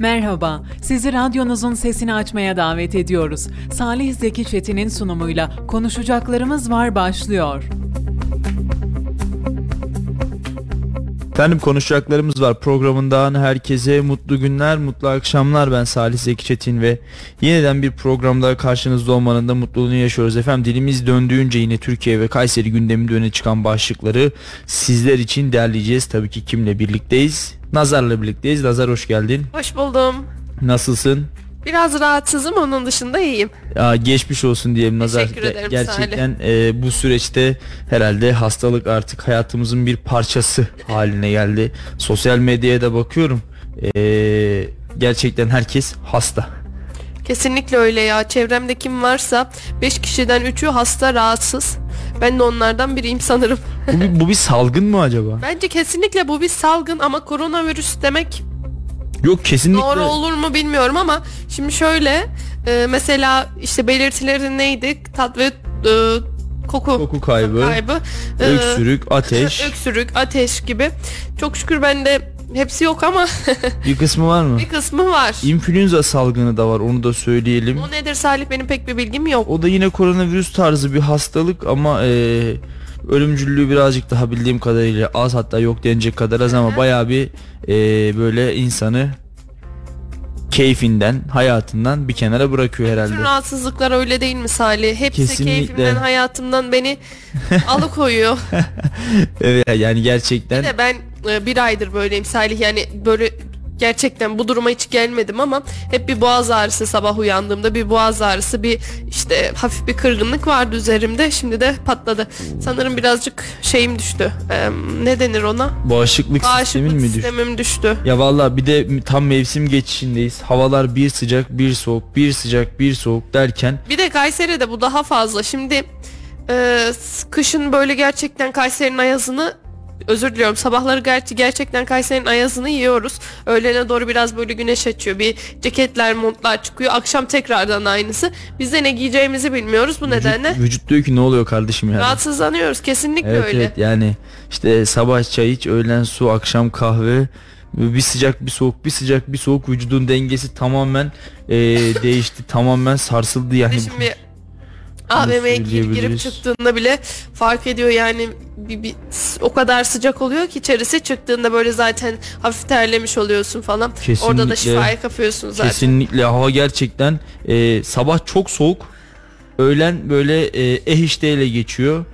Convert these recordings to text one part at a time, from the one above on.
Merhaba, sizi radyonuzun sesini açmaya davet ediyoruz. Salih Zeki Çetin'in sunumuyla Konuşacaklarımız Var başlıyor. Efendim konuşacaklarımız var programından herkese mutlu günler, mutlu akşamlar. Ben Salih Zeki Çetin ve yeniden bir programda karşınızda olmanın da mutluluğunu yaşıyoruz. Efendim dilimiz döndüğünce yine Türkiye ve Kayseri gündeminde öne çıkan başlıkları sizler için derleyeceğiz. Tabii ki kimle birlikteyiz? Nazar'la birlikteyiz. Nazar hoş geldin. Hoş buldum. Nasılsın? Biraz rahatsızım onun dışında iyiyim. Ya geçmiş olsun diyelim Nazar. Teşekkür ederim Gerçekten e, bu süreçte herhalde hastalık artık hayatımızın bir parçası haline geldi. Sosyal medyaya da bakıyorum. E, gerçekten herkes hasta. Kesinlikle öyle ya. Çevremde kim varsa 5 kişiden 3'ü hasta rahatsız. Ben de onlardan biriyim sanırım. Bu bir, bu bir salgın mı acaba? Bence kesinlikle bu bir salgın ama koronavirüs demek Yok kesinlikle. doğru olur mu bilmiyorum ama şimdi şöyle e, mesela işte belirtileri neydi? Tat ve e, koku, Koku kaybı, kaybı, e, öksürük, ateş. öksürük, ateş gibi. Çok şükür bende hepsi yok ama bir kısmı var mı? bir kısmı var. İnfluenza salgını da var onu da söyleyelim. O nedir Salih benim pek bir bilgim yok. O da yine koronavirüs tarzı bir hastalık ama e, ölümcüllüğü birazcık daha bildiğim kadarıyla az hatta yok denecek kadar az ama bayağı bir e, böyle insanı keyfinden, hayatından bir kenara bırakıyor Bütün herhalde. rahatsızlıklar öyle değil mi Salih? Hepsi Kesinlikle. keyfimden, hayatımdan beni alıkoyuyor. Evet yani gerçekten Bir de ben e, bir aydır böyleyim Salih yani böyle gerçekten bu duruma hiç gelmedim ama hep bir boğaz ağrısı sabah uyandığımda bir boğaz ağrısı bir işte hafif bir kırgınlık vardı üzerimde şimdi de patladı. Sanırım birazcık şeyim düştü. Ee, ne denir ona? bağışıklık, sistemin Bağışıklık mi düştü? sistemim düştü. Ya vallahi bir de tam mevsim geçişindeyiz. Havalar bir sıcak, bir soğuk, bir sıcak, bir soğuk derken Bir de Kayseri'de bu daha fazla. Şimdi e, kışın böyle gerçekten Kayseri'nin ayazını özür diliyorum sabahları ger- gerçekten Kayseri'nin ayazını yiyoruz. Öğlene doğru biraz böyle güneş açıyor. Bir ceketler, montlar çıkıyor. Akşam tekrardan aynısı. Biz de ne giyeceğimizi bilmiyoruz bu nedenle. vücut, vücut diyor ki ne oluyor kardeşim yani. Rahatsızlanıyoruz kesinlikle Evet öyle. evet yani işte sabah çay iç, öğlen su, akşam kahve. Bir sıcak bir soğuk bir sıcak bir soğuk vücudun dengesi tamamen e, değişti tamamen sarsıldı yani. Şimdi AVM'ye gir- girip çıktığında bile fark ediyor yani bir, bir- o kadar sıcak oluyor ki içerisi çıktığında böyle zaten hafif terlemiş oluyorsun falan. Orada da Kesinlikle. şifaya kapıyorsun zaten. Kesinlikle hava gerçekten e, sabah çok soğuk öğlen böyle e, eh işteyle geçiyor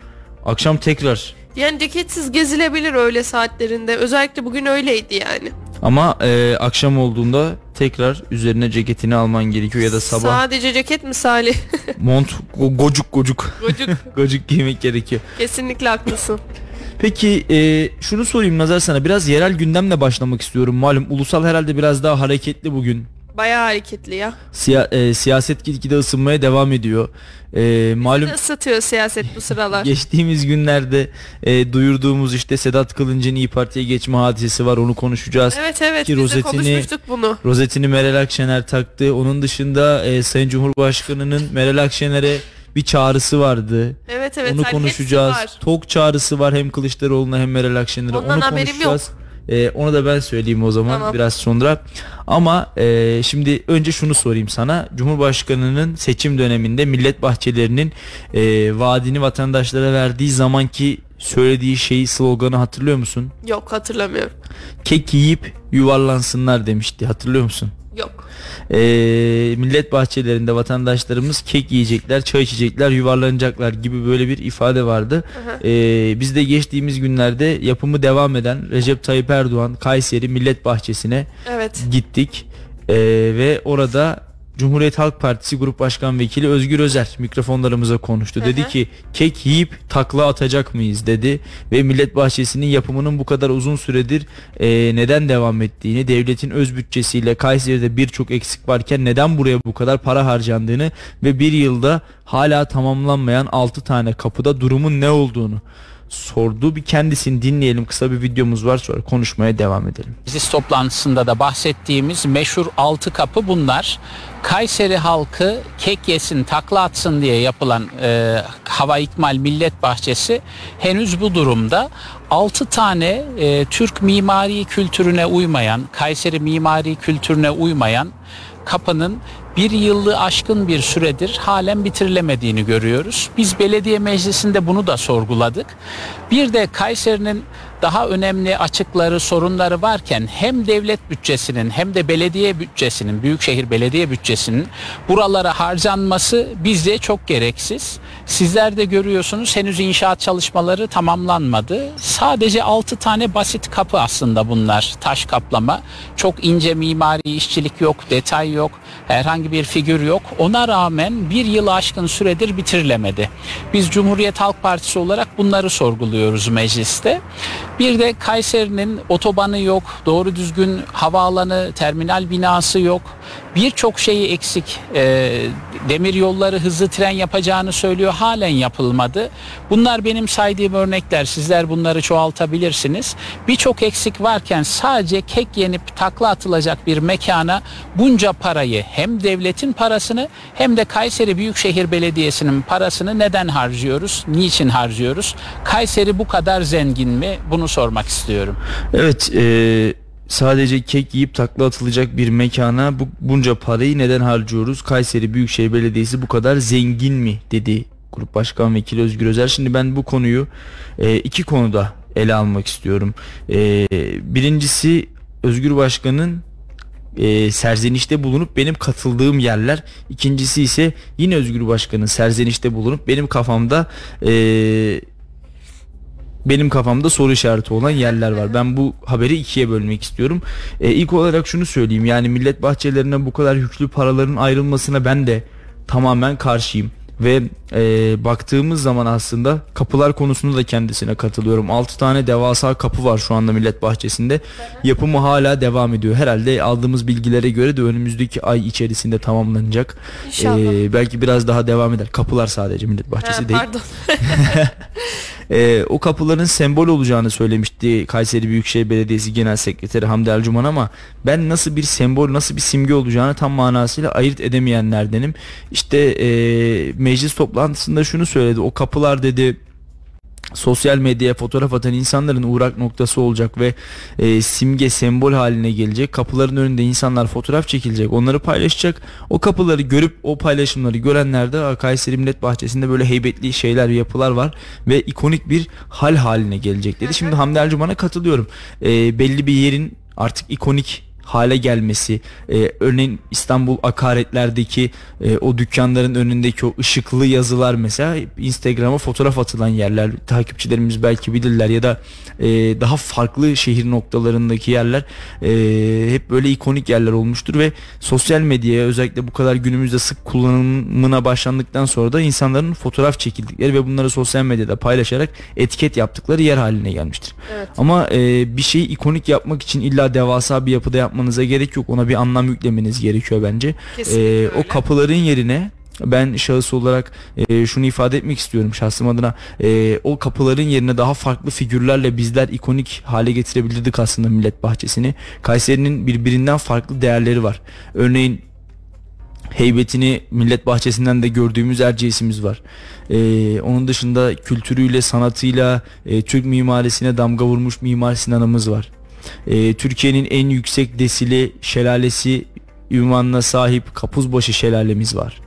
akşam tekrar Yani ceketsiz gezilebilir öyle saatlerinde. Özellikle bugün öyleydi yani. ama e, akşam olduğunda tekrar üzerine ceketini alman gerekiyor ya da sabah Sadece ceket misali. mont go- gocuk gocuk Gocuk. gocuk giymek gerekiyor. Kesinlikle haklısın. Peki e, şunu sorayım Nazar sana biraz yerel gündemle başlamak istiyorum. Malum ulusal herhalde biraz daha hareketli bugün. Bayağı hareketli ya. Siya- e, siyaset gitgide ısınmaya devam ediyor. E, malum Isıtıyor siyaset bu sıralar. geçtiğimiz günlerde e, duyurduğumuz işte Sedat Kılıncı'nın İyi Parti'ye geçme hadisesi var onu konuşacağız. Evet evet Ki biz de rozetini- konuşmuştuk bunu. Rozetini Meral Akşener taktı. Onun dışında e, Sayın Cumhurbaşkanı'nın Meral Akşener'e bir çağrısı vardı. Evet evet. onu hani konuşacağız. Tok çağrısı var hem Kılıçdaroğlu'na hem Meral Akşener'e. Ondan onu haberim konuşacağız. Ee, onu da ben söyleyeyim o zaman Tamam. biraz sonra. Ama e, şimdi önce şunu sorayım sana. Cumhurbaşkanının seçim döneminde millet bahçelerinin e, vaadini vatandaşlara verdiği zamanki söylediği şeyi sloganı hatırlıyor musun? Yok hatırlamıyorum. Kek yiyip yuvarlansınlar demişti. Hatırlıyor musun? Yok. Ee, millet bahçelerinde vatandaşlarımız kek yiyecekler, çay içecekler, yuvarlanacaklar gibi böyle bir ifade vardı. Ee, biz de geçtiğimiz günlerde yapımı devam eden Recep Tayyip Erdoğan Kayseri Millet Bahçesi'ne Evet. gittik Ee, ve orada Cumhuriyet Halk Partisi Grup Başkan Vekili Özgür Özer mikrofonlarımıza konuştu. Dedi ki kek yiyip takla atacak mıyız? dedi. Ve Millet Bahçesi'nin yapımının bu kadar uzun süredir e, neden devam ettiğini, devletin öz bütçesiyle Kayseri'de birçok eksik varken neden buraya bu kadar para harcandığını ve bir yılda hala tamamlanmayan 6 tane kapıda durumun ne olduğunu sordu. Bir kendisini dinleyelim. Kısa bir videomuz var sonra konuşmaya devam edelim. Meclis toplantısında da bahsettiğimiz meşhur altı kapı bunlar. Kayseri halkı kek yesin takla atsın diye yapılan e, hava ikmal millet bahçesi henüz bu durumda. 6 tane e, Türk mimari kültürüne uymayan, Kayseri mimari kültürüne uymayan kapının bir yıllığı aşkın bir süredir halen bitirilemediğini görüyoruz. Biz belediye meclisinde bunu da sorguladık. Bir de Kayseri'nin daha önemli açıkları, sorunları varken hem devlet bütçesinin hem de belediye bütçesinin, büyükşehir belediye bütçesinin buralara harcanması bizce çok gereksiz. Sizler de görüyorsunuz henüz inşaat çalışmaları tamamlanmadı. Sadece 6 tane basit kapı aslında bunlar. Taş kaplama. Çok ince mimari işçilik yok, detay yok. Herhangi bir figür yok. Ona rağmen bir yıl aşkın süredir bitirilemedi. Biz Cumhuriyet Halk Partisi olarak bunları sorguluyoruz mecliste. Bir de Kayseri'nin otobanı yok, doğru düzgün havaalanı, terminal binası yok. Birçok şeyi eksik. E, demir yolları hızlı tren yapacağını söylüyor. Halen yapılmadı. Bunlar benim saydığım örnekler. Sizler bunları çoğaltabilirsiniz. Birçok eksik varken sadece kek yenip takla atılacak bir mekana bunca parayı hem devletin parasını hem de Kayseri Büyükşehir Belediyesi'nin parasını neden harcıyoruz? Niçin harcıyoruz? Kayseri bu kadar zengin mi? Bunu sormak istiyorum. Evet, e, sadece kek yiyip takla atılacak bir mekana bu, bunca parayı neden harcıyoruz? Kayseri Büyükşehir Belediyesi bu kadar zengin mi dedi Grup Başkan Vekili Özgür Özel. Şimdi ben bu konuyu e, iki konuda ele almak istiyorum. E, birincisi Özgür Başkan'ın e, serzenişte bulunup benim katıldığım yerler. İkincisi ise yine Özgür Başkan'ın serzenişte bulunup benim kafamda e, benim kafamda soru işareti olan yerler var. Ben bu haberi ikiye bölmek istiyorum. E, ilk olarak şunu söyleyeyim. Yani millet bahçelerine bu kadar yüklü paraların ayrılmasına ben de tamamen karşıyım. Ve e, baktığımız zaman aslında kapılar konusunda da kendisine katılıyorum. 6 tane devasa kapı var şu anda Millet Bahçesi'nde. Yapımı hala devam ediyor. Herhalde aldığımız bilgilere göre de önümüzdeki ay içerisinde tamamlanacak. İnşallah. E, belki biraz daha devam eder. Kapılar sadece Millet Bahçesi Ha, değil. pardon. Ee, o kapıların sembol olacağını söylemişti Kayseri Büyükşehir Belediyesi Genel Sekreteri Hamdi Ercuman ama ben nasıl bir sembol nasıl bir simge olacağını tam manasıyla ayırt edemeyenlerdenim. İşte e, meclis toplantısında şunu söyledi o kapılar dedi sosyal medyaya fotoğraf atan insanların uğrak noktası olacak ve e, simge sembol haline gelecek. Kapıların önünde insanlar fotoğraf çekilecek, onları paylaşacak. O kapıları görüp o paylaşımları görenler de "Aa, Kayseri Millet Bahçesi'nde böyle heybetli şeyler, yapılar var ve ikonik bir hal haline gelecek dedi. Şimdi Hamdi Ercuman'a katılıyorum. E, belli bir yerin artık ikonik hale gelmesi e, örneğin İstanbul akaretlerdeki e, o dükkanların önündeki o ışıklı yazılar mesela Instagram'a fotoğraf atılan yerler takipçilerimiz belki bilirler ya da e, daha farklı şehir noktalarındaki yerler e, hep böyle ikonik yerler olmuştur ve sosyal medyaya özellikle bu kadar günümüzde sık kullanımına başlandıktan sonra da insanların fotoğraf çekildikleri ve bunları sosyal medyada paylaşarak etiket yaptıkları yer haline gelmiştir. Evet. Ama e, bir şeyi ikonik yapmak için illa devasa bir yapıda yapmanıza gerek yok. Ona bir anlam yüklemeniz gerekiyor bence. Kesinlikle E, o kapıların yerine ben şahıs olarak e, şunu ifade etmek istiyorum şahsım adına E, o kapıların yerine daha farklı figürlerle bizler ikonik hale getirebilirdik aslında millet bahçesini Kayseri'nin birbirinden farklı değerleri var örneğin heybetini millet bahçesinden de gördüğümüz Erciyes'imiz var. Ee, onun dışında kültürüyle, sanatıyla e, Türk mimarisine damga vurmuş Mimar Sinan'ımız var. Ee, Türkiye'nin en yüksek desili şelalesi ünvanına sahip Kapuzbaşı şelalemiz var.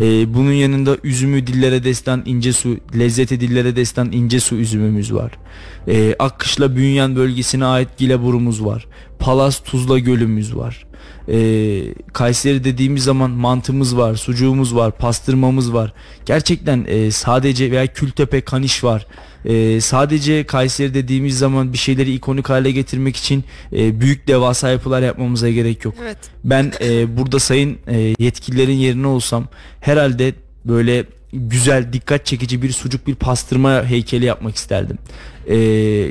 Ee, bunun yanında üzümü dillere destan ince su, lezzeti dillere destan ince su üzümümüz var. Ee, Akkışla Bünyan bölgesine ait Gileburumuz var. Palas Tuzla Gölümüz var. Ee, Kayseri dediğimiz zaman mantımız var, sucuğumuz var, pastırmamız var. Gerçekten e, sadece veya Kültepe Kaniş var. E, sadece Kayseri dediğimiz zaman bir şeyleri ikonik hale getirmek için e, büyük devasa yapılar yapmamıza gerek yok. Evet. Ben e, burada sayın e, yetkililerin yerine olsam herhalde böyle güzel dikkat çekici bir sucuk bir pastırma heykeli yapmak isterdim. E,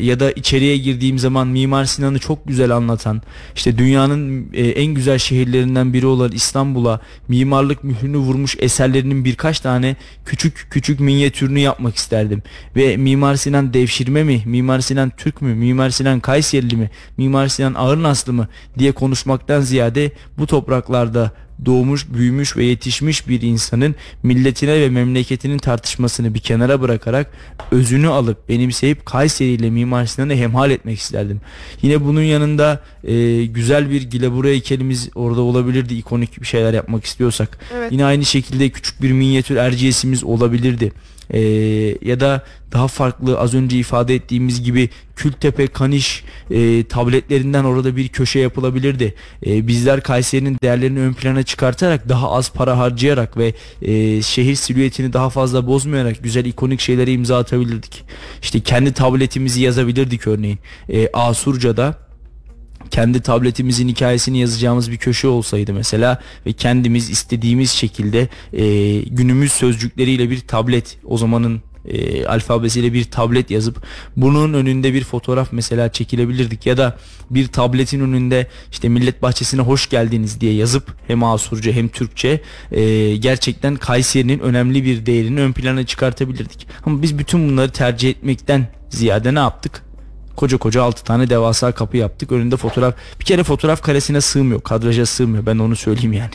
ya da içeriye girdiğim zaman Mimar Sinan'ı çok güzel anlatan işte dünyanın e, en güzel şehirlerinden biri olan İstanbul'a mimarlık mührünü vurmuş eserlerinin birkaç tane küçük küçük minyatürünü yapmak isterdim. Ve Mimar Sinan devşirme mi? Mimar Sinan Türk mü? Mimar Sinan Kayserili mi? Mimar Sinan Ağırnaslı mı? diye konuşmaktan ziyade bu topraklarda doğmuş, büyümüş ve yetişmiş bir insanın milletine ve memleketinin tartışmasını bir kenara bırakarak özünü alıp benimseyip Kayseri ile Mimar Sinan'ı hemhal etmek isterdim. Yine bunun yanında e, güzel bir Gilebura heykelimiz orada olabilirdi ikonik bir şeyler yapmak istiyorsak. Evet. Yine aynı şekilde küçük bir minyatür erciyesimiz olabilirdi. Ee, ya da daha farklı az önce ifade ettiğimiz gibi Kültepe, Kaniş e, tabletlerinden orada bir köşe yapılabilirdi. E, bizler Kayseri'nin değerlerini ön plana çıkartarak daha az para harcayarak ve e, şehir silüetini daha fazla bozmayarak güzel ikonik şeylere imza atabilirdik. İşte kendi tabletimizi yazabilirdik örneğin. E, Asurca'da kendi tabletimizin hikayesini yazacağımız bir köşe olsaydı mesela ve kendimiz istediğimiz şekilde e, günümüz sözcükleriyle bir tablet o zamanın e, alfabesiyle bir tablet yazıp bunun önünde bir fotoğraf mesela çekilebilirdik ya da bir tabletin önünde işte millet bahçesine hoş geldiniz diye yazıp hem Asurca hem Türkçe e, gerçekten Kayseri'nin önemli bir değerini ön plana çıkartabilirdik. Ama biz bütün bunları tercih etmekten ziyade ne yaptık? Koca koca 6 tane devasa kapı yaptık. Önünde fotoğraf. Bir kere fotoğraf karesine sığmıyor. Kadraja sığmıyor. Ben onu söyleyeyim yani.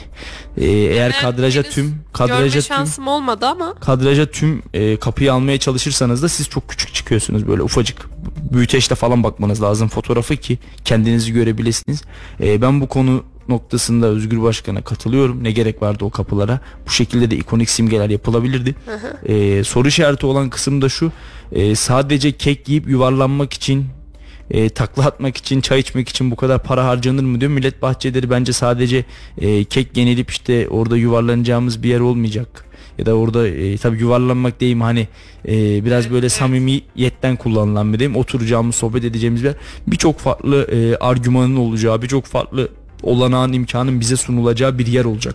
Ee, eğer Ben kadraja tüm kadraja Görme tüm şansım olmadı ama kadraja tüm e, kapıyı almaya çalışırsanız da siz çok küçük çıkıyorsunuz böyle ufacık büyüteçle falan bakmanız lazım fotoğrafı ki kendinizi görebilirsiniz. E, ben bu konu noktasında Özgür Başkan'a katılıyorum. Ne gerek vardı o kapılara? Bu şekilde de ikonik simgeler yapılabilirdi. E, soru işareti olan kısım da şu. e, sadece kek yiyip yuvarlanmak için e, takla atmak için, çay içmek için bu kadar para harcanır mı diyor. Millet bahçeleri bence sadece e, kek yenilip işte orada yuvarlanacağımız bir yer olmayacak. Ya da orada e, tabii yuvarlanmak değil hani e, biraz böyle samimiyetten kullanılan bir değil mi? Oturacağımız, sohbet edeceğimiz bir. Birçok farklı e, argümanın olacağı, birçok farklı olanağın imkanın bize sunulacağı bir yer olacak.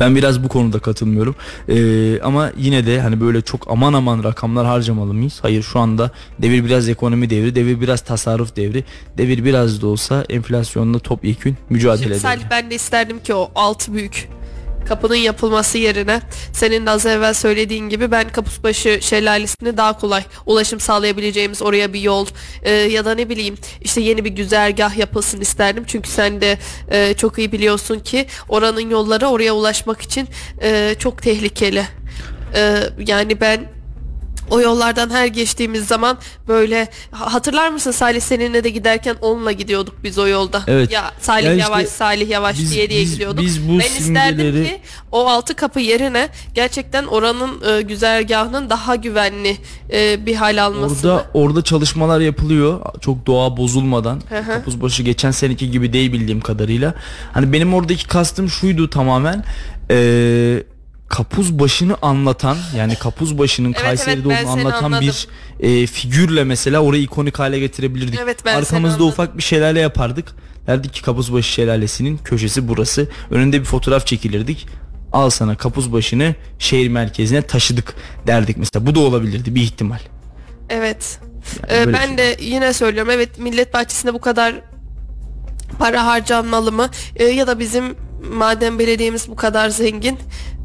Ben biraz bu konuda katılmıyorum. Ee, ama yine de hani böyle çok aman aman rakamlar harcamalı mıyız? Hayır şu anda devir biraz ekonomi devri, devir biraz tasarruf devri, devir biraz da olsa enflasyonla topyekün mücadele edelim. Salih ben de isterdim ki o altı büyük kapının yapılması yerine senin de az evvel söylediğin gibi ben Kapusbaşı şelalesine daha kolay ulaşım sağlayabileceğimiz oraya bir yol e, ya da ne bileyim işte yeni bir güzergah yapılsın isterdim. Çünkü sen de e, çok iyi biliyorsun ki oranın yolları oraya ulaşmak için e, çok tehlikeli. E, yani ben o yollardan her geçtiğimiz zaman böyle ha- hatırlar mısın Salih seninle de giderken onunla gidiyorduk biz o yolda. Evet. Ya Salih Ya işte yavaş Salih yavaş biz- diye diye biz- gidiyorduk. biz bu ben isterdim simgeleri- ki o altı kapı yerine gerçekten oranın e, güzergahının daha güvenli e, bir hal almasını. Orada orada çalışmalar yapılıyor. Çok doğa bozulmadan. Kapuzbaşı geçen seneki gibi değil bildiğim kadarıyla. Hani benim oradaki kastım şuydu tamamen. Eee kapuz başını anlatan yani kapuz başının Evet, Kayseri'de evet, olduğunu anlatan anladım. bir e, figürle mesela orayı ikonik hale getirebilirdik. Evet, ben Arkamızda ufak bir şelale yapardık. Derdik ki Kapuzbaşı şelalesinin köşesi burası. Önünde bir fotoğraf çekilirdik. Al sana Kapuzbaşı'nı şehir merkezine taşıdık derdik mesela. Bu da olabilirdi bir ihtimal. Evet. Yani Ee, ben şey. de yine söylüyorum evet millet bahçesinde bu kadar para harcanmalı mı? Ee, ya da bizim madem belediyemiz bu kadar zengin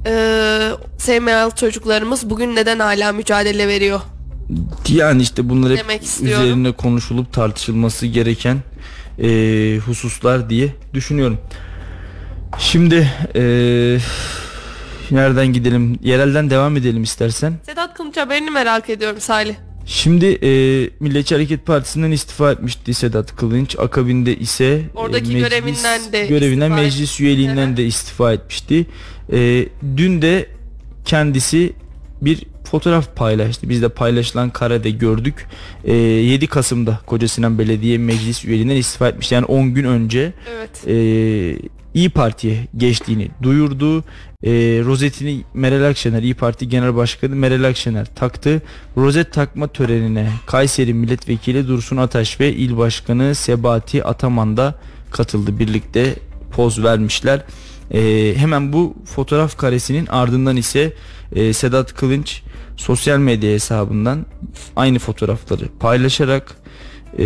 e, SML çocuklarımız bugün neden hala mücadele veriyor? Yani işte bunlar hep Demek istiyorum. üzerine konuşulup tartışılması gereken e, hususlar diye düşünüyorum. Şimdi e, nereden gidelim? Yerelden devam edelim istersen. Sedat Kılıç haberini merak ediyorum Salih. Şimdi e, Milliyetçi Hareket Partisi'nden istifa etmişti Sedat Kılınç. Akabinde ise Oradaki görevinden de görevinden meclis etmişti. üyeliğinden Evet. de istifa etmişti. E, dün de kendisi bir fotoğraf paylaştı. Biz de paylaşılan karede gördük. E, 7 Kasım'da Koca Sinan Belediye Meclis üyeliğinden istifa etmişti. Yani 10 gün önce Evet. e, İyi Parti'ye geçtiğini duyurdu. E, rozetini Meral Akşener, İyi Parti Genel Başkanı Meral Akşener taktı. Rozet takma törenine Kayseri Milletvekili Dursun Ataş ve İl Başkanı Sebati Ataman da katıldı. Birlikte poz vermişler. E, hemen bu fotoğraf karesinin ardından ise e, Sedat Kılınç sosyal medya hesabından aynı fotoğrafları paylaşarak e,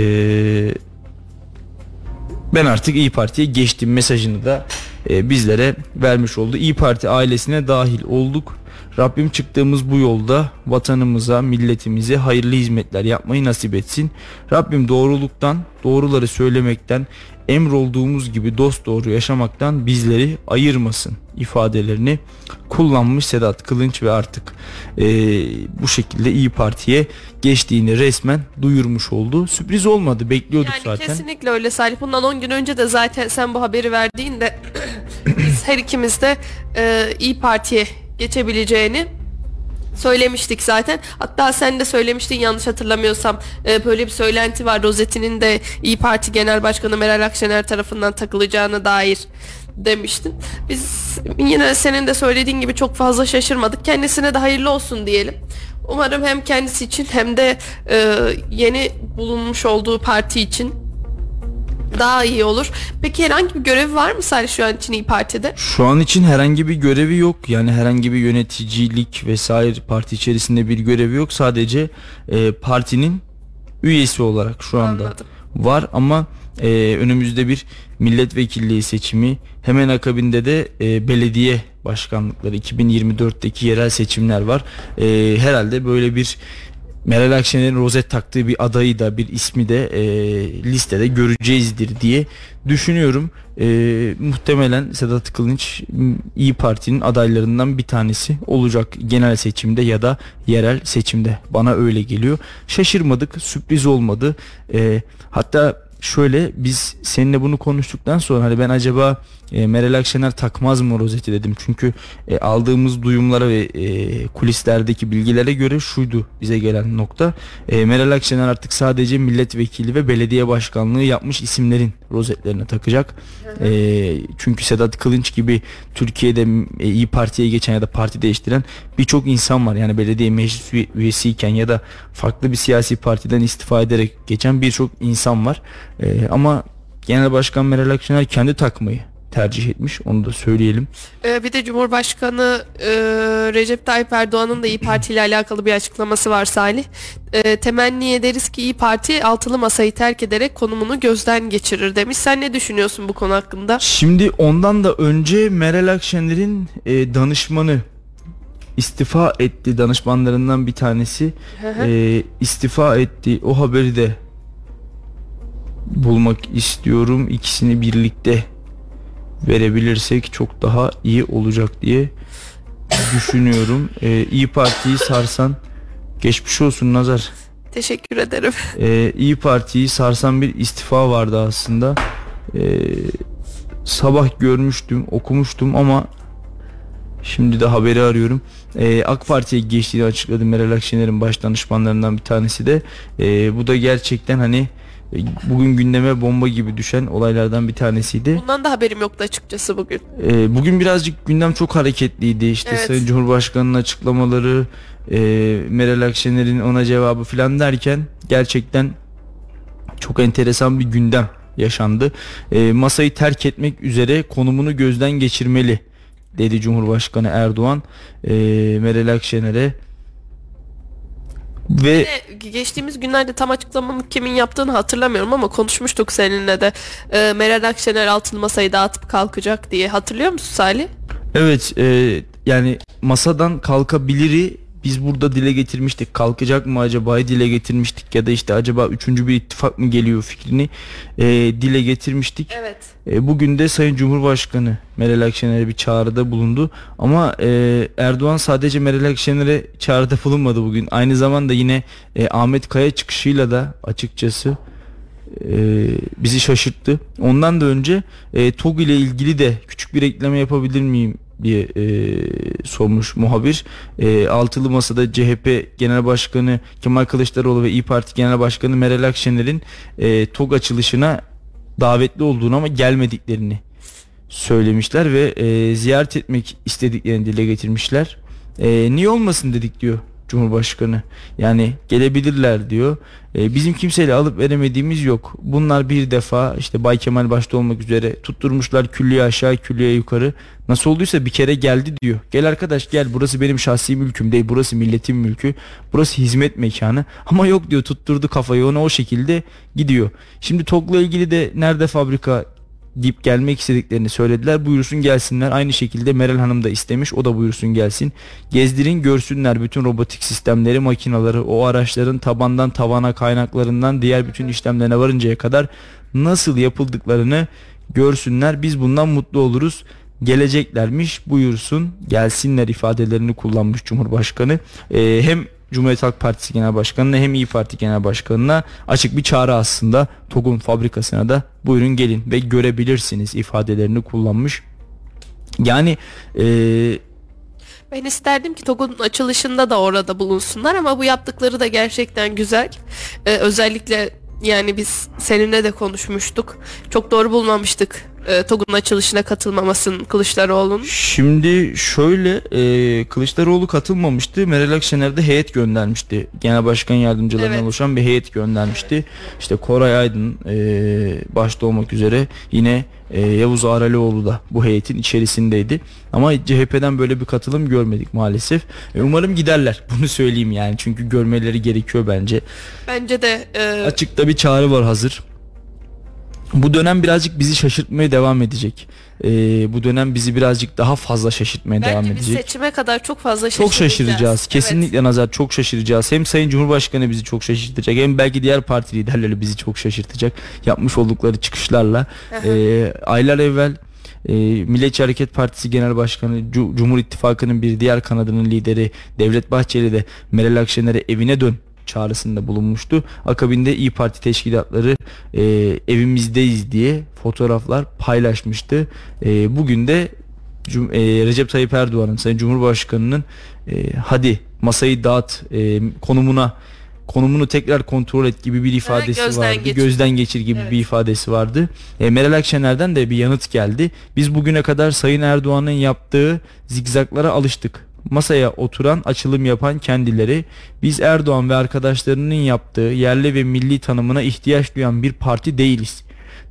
ben artık İyi Parti'ye geçtim mesajını da e, bizlere vermiş oldu. İyi Parti ailesine dahil olduk. Rabbim çıktığımız bu yolda vatanımıza, milletimize hayırlı hizmetler yapmayı nasip etsin. Rabbim doğruluktan, doğruları söylemekten, emrolduğumuz gibi dost doğru yaşamaktan bizleri ayırmasın ifadelerini kullanmış Sedat Kılınç ve artık e, bu şekilde İyi Parti'ye geçtiğini resmen duyurmuş oldu. Sürpriz olmadı bekliyorduk Yani zaten. kesinlikle öyle Salih. Bundan 10 gün önce de zaten sen bu haberi verdiğinde biz her ikimiz de e, İyi Parti'ye geçebileceğini söylemiştik zaten. Hatta sen de söylemiştin yanlış hatırlamıyorsam e, böyle bir söylenti var. Rozetti'nin de İyi Parti Genel Başkanı Meral Akşener tarafından takılacağına dair demiştin. Biz yine senin de söylediğin gibi çok fazla şaşırmadık. Kendisine de hayırlı olsun diyelim. Umarım hem kendisi için hem de e, yeni bulunmuş olduğu parti için daha iyi olur. Peki herhangi bir görevi var mı Salih şu an için İyi Parti'de? Şu an için herhangi bir görevi yok. Yani herhangi bir yöneticilik vesaire parti içerisinde bir görevi yok. Sadece e, partinin üyesi olarak şu anda Anladım. var ama e, önümüzde bir milletvekilliği seçimi hemen akabinde de e, belediye başkanlıkları 2024'teki yerel seçimler var. E, herhalde böyle bir Meral Akşener'in rozet taktığı bir adayı da bir ismi de e, listede göreceğizdir diye düşünüyorum. E, muhtemelen Sedat Kılınç İyi Parti'nin adaylarından bir tanesi olacak genel seçimde ya da yerel seçimde. Bana öyle geliyor. Şaşırmadık, sürpriz olmadı. E, hatta şöyle biz seninle bunu konuştuktan sonra hani ben acaba e, Meral Akşener takmaz mı rozeti dedim. Çünkü e, aldığımız duyumlara ve e, kulislerdeki bilgilere göre şuydu bize gelen nokta. E, Meral Akşener artık sadece milletvekili ve belediye başkanlığı yapmış isimlerin rozetlerine takacak. E, çünkü Sedat Kılınç gibi Türkiye'de e, İyi Parti'ye geçen ya da parti değiştiren birçok insan var. Yani belediye meclis üye- üyesiyken ya da farklı bir siyasi partiden istifa ederek geçen birçok insan var. E, ama Genel Başkan Meral Akşener kendi takmayı tercih etmiş. Onu da söyleyelim. Ee, bir de Cumhurbaşkanı e, Recep Tayyip Erdoğan'ın da İyi Parti ile alakalı bir açıklaması var Salih. E, temenni ederiz ki İyi Parti altılı masayı terk ederek konumunu gözden geçirir demiş. Sen ne düşünüyorsun bu konu hakkında? Şimdi ondan da önce Meral Akşener'in e, danışmanı istifa etti. Danışmanlarından bir tanesi e, istifa etti. O haberi de bulmak istiyorum. İkisini birlikte verebilirsek çok daha iyi olacak diye düşünüyorum. E, İyi Parti'yi sarsan geçmiş olsun Nazar. Teşekkür ederim. Ee, İyi Parti'yi sarsan bir istifa vardı aslında. Ee, sabah görmüştüm, okumuştum ama şimdi de haberi arıyorum. Ee, AK Parti'ye geçtiğini açıkladı Meral Akşener'in baş danışmanlarından bir tanesi de. Ee, bu da gerçekten hani bugün gündeme bomba gibi düşen olaylardan bir tanesiydi. Bundan da haberim yoktu açıkçası bugün. Ee, bugün birazcık gündem çok hareketliydi. İşte Evet. Sayın Cumhurbaşkanı'nın açıklamaları, e, Meral Akşener'in ona cevabı falan derken gerçekten çok enteresan bir gündem yaşandı. E, masayı terk etmek üzere konumunu gözden geçirmeli dedi Cumhurbaşkanı Erdoğan e, Meral Akşener'e. Ve de geçtiğimiz günlerde tam açıklamamı kimin yaptığını hatırlamıyorum ama konuşmuştuk seninle de. E, Meral Akşener altılı masayı dağıtıp kalkacak diye. Hatırlıyor musun Salih? Evet e, yani masadan kalkabiliri biz burada dile getirmiştik. Kalkacak mı acaba dile getirmiştik ya da işte acaba üçüncü bir ittifak mı geliyor fikrini e, dile getirmiştik. Evet. E, bugün de Sayın Cumhurbaşkanı Meral Akşener'e bir çağrıda bulundu. Ama e, Erdoğan sadece Meral Akşener'e çağrıda bulunmadı bugün. Aynı zamanda yine e, Ahmet Kaya çıkışıyla da açıkçası e, bizi şaşırttı. Ondan da önce e, TOG ile ilgili de küçük bir ekleme yapabilir miyim diye e, sormuş muhabir. E, altılı Masa'da CHP Genel Başkanı Kemal Kılıçdaroğlu ve İyi Parti Genel Başkanı Meral Akşener'in e, TOG açılışına davetli olduğunu ama gelmediklerini söylemişler ve e, ziyaret etmek istediklerini dile getirmişler. E, niye olmasın dedik diyor Cumhurbaşkanı. Yani gelebilirler diyor. E, bizim kimseyle alıp veremediğimiz yok. Bunlar bir defa işte Bay Kemal başta olmak üzere tutturmuşlar külliye aşağı külliye yukarı. Nasıl olduysa bir kere geldi diyor. Gel arkadaş gel burası benim şahsi mülküm değil burası milletin mülkü. Burası hizmet mekanı. Ama yok diyor tutturdu kafayı ona o şekilde gidiyor. Şimdi TOG'la ilgili de nerede fabrika deyip gelmek istediklerini söylediler. Buyursun gelsinler. Aynı şekilde Meral Hanım da istemiş. O da buyursun gelsin. Gezdirin görsünler bütün robotik sistemleri, makinaları, o araçların tabandan tavana kaynaklarından diğer bütün işlemlerine varıncaya kadar nasıl yapıldıklarını görsünler. Biz bundan mutlu oluruz. Geleceklermiş buyursun gelsinler ifadelerini kullanmış Cumhurbaşkanı. Ee, hem Cumhuriyet Halk Partisi Genel Başkanı'na hem İyi Parti Genel Başkanı'na açık bir çağrı aslında TOG'un fabrikasına da buyurun gelin ve görebilirsiniz ifadelerini kullanmış. Yani e, Ben isterdim ki TOG'un açılışında da orada bulunsunlar ama bu yaptıkları da gerçekten güzel. Ee, özellikle yani biz seninle de konuşmuştuk. Çok doğru bulmamıştık e, TOG'un açılışına katılmamasının Kılıçdaroğlu'nun. Şimdi şöyle e, Kılıçdaroğlu katılmamıştı. Meral Akşener de heyet göndermişti. Genel Başkan Yardımcılarından Evet. oluşan bir heyet göndermişti. İşte Koray Aydın e, başta olmak üzere yine e, Yavuz Aralioğlu da bu heyetin içerisindeydi. Ama CHP'den böyle bir katılım görmedik maalesef. E, umarım giderler. Bunu söyleyeyim yani. Çünkü görmeleri gerekiyor bence. Bence de e, Açıkta bir çağrı var hazır. Bu dönem birazcık bizi şaşırtmaya devam edecek. Ee, bu dönem bizi birazcık daha fazla şaşırtmaya devam belki biz edecek. seçime kadar çok fazla Çok şaşıracağız. Evet. Kesinlikle Nazar çok şaşıracağız. Hem Sayın Cumhurbaşkanı bizi çok şaşırtacak hem belki diğer parti liderleri bizi çok şaşırtacak. Yapmış oldukları çıkışlarla. Ee, aylar evvel e, Milliyetçi Hareket Partisi Genel Başkanı Cu- Cumhur İttifakı'nın bir diğer kanadının lideri Devlet Bahçeli de Meral Akşener'e evine dön çağrısında bulunmuştu. Akabinde İyi Parti teşkilatları e, evimizdeyiz diye fotoğraflar paylaşmıştı. E, bugün de Cum- e, Recep Tayyip Erdoğan'ın Sayın Cumhurbaşkanı'nın e, hadi masayı dağıt e, konumuna konumunu tekrar kontrol et gibi bir ifadesi gözden vardı. geçir. Gözden geçir gibi Evet. bir ifadesi vardı. E, Meral Akşener'den de bir yanıt geldi. Biz bugüne kadar Sayın Erdoğan'ın yaptığı zigzaklara alıştık. Masaya oturan, açılım yapan kendileri biz Erdoğan ve arkadaşlarının yaptığı yerli ve milli tanımına ihtiyaç duyan bir parti değiliz.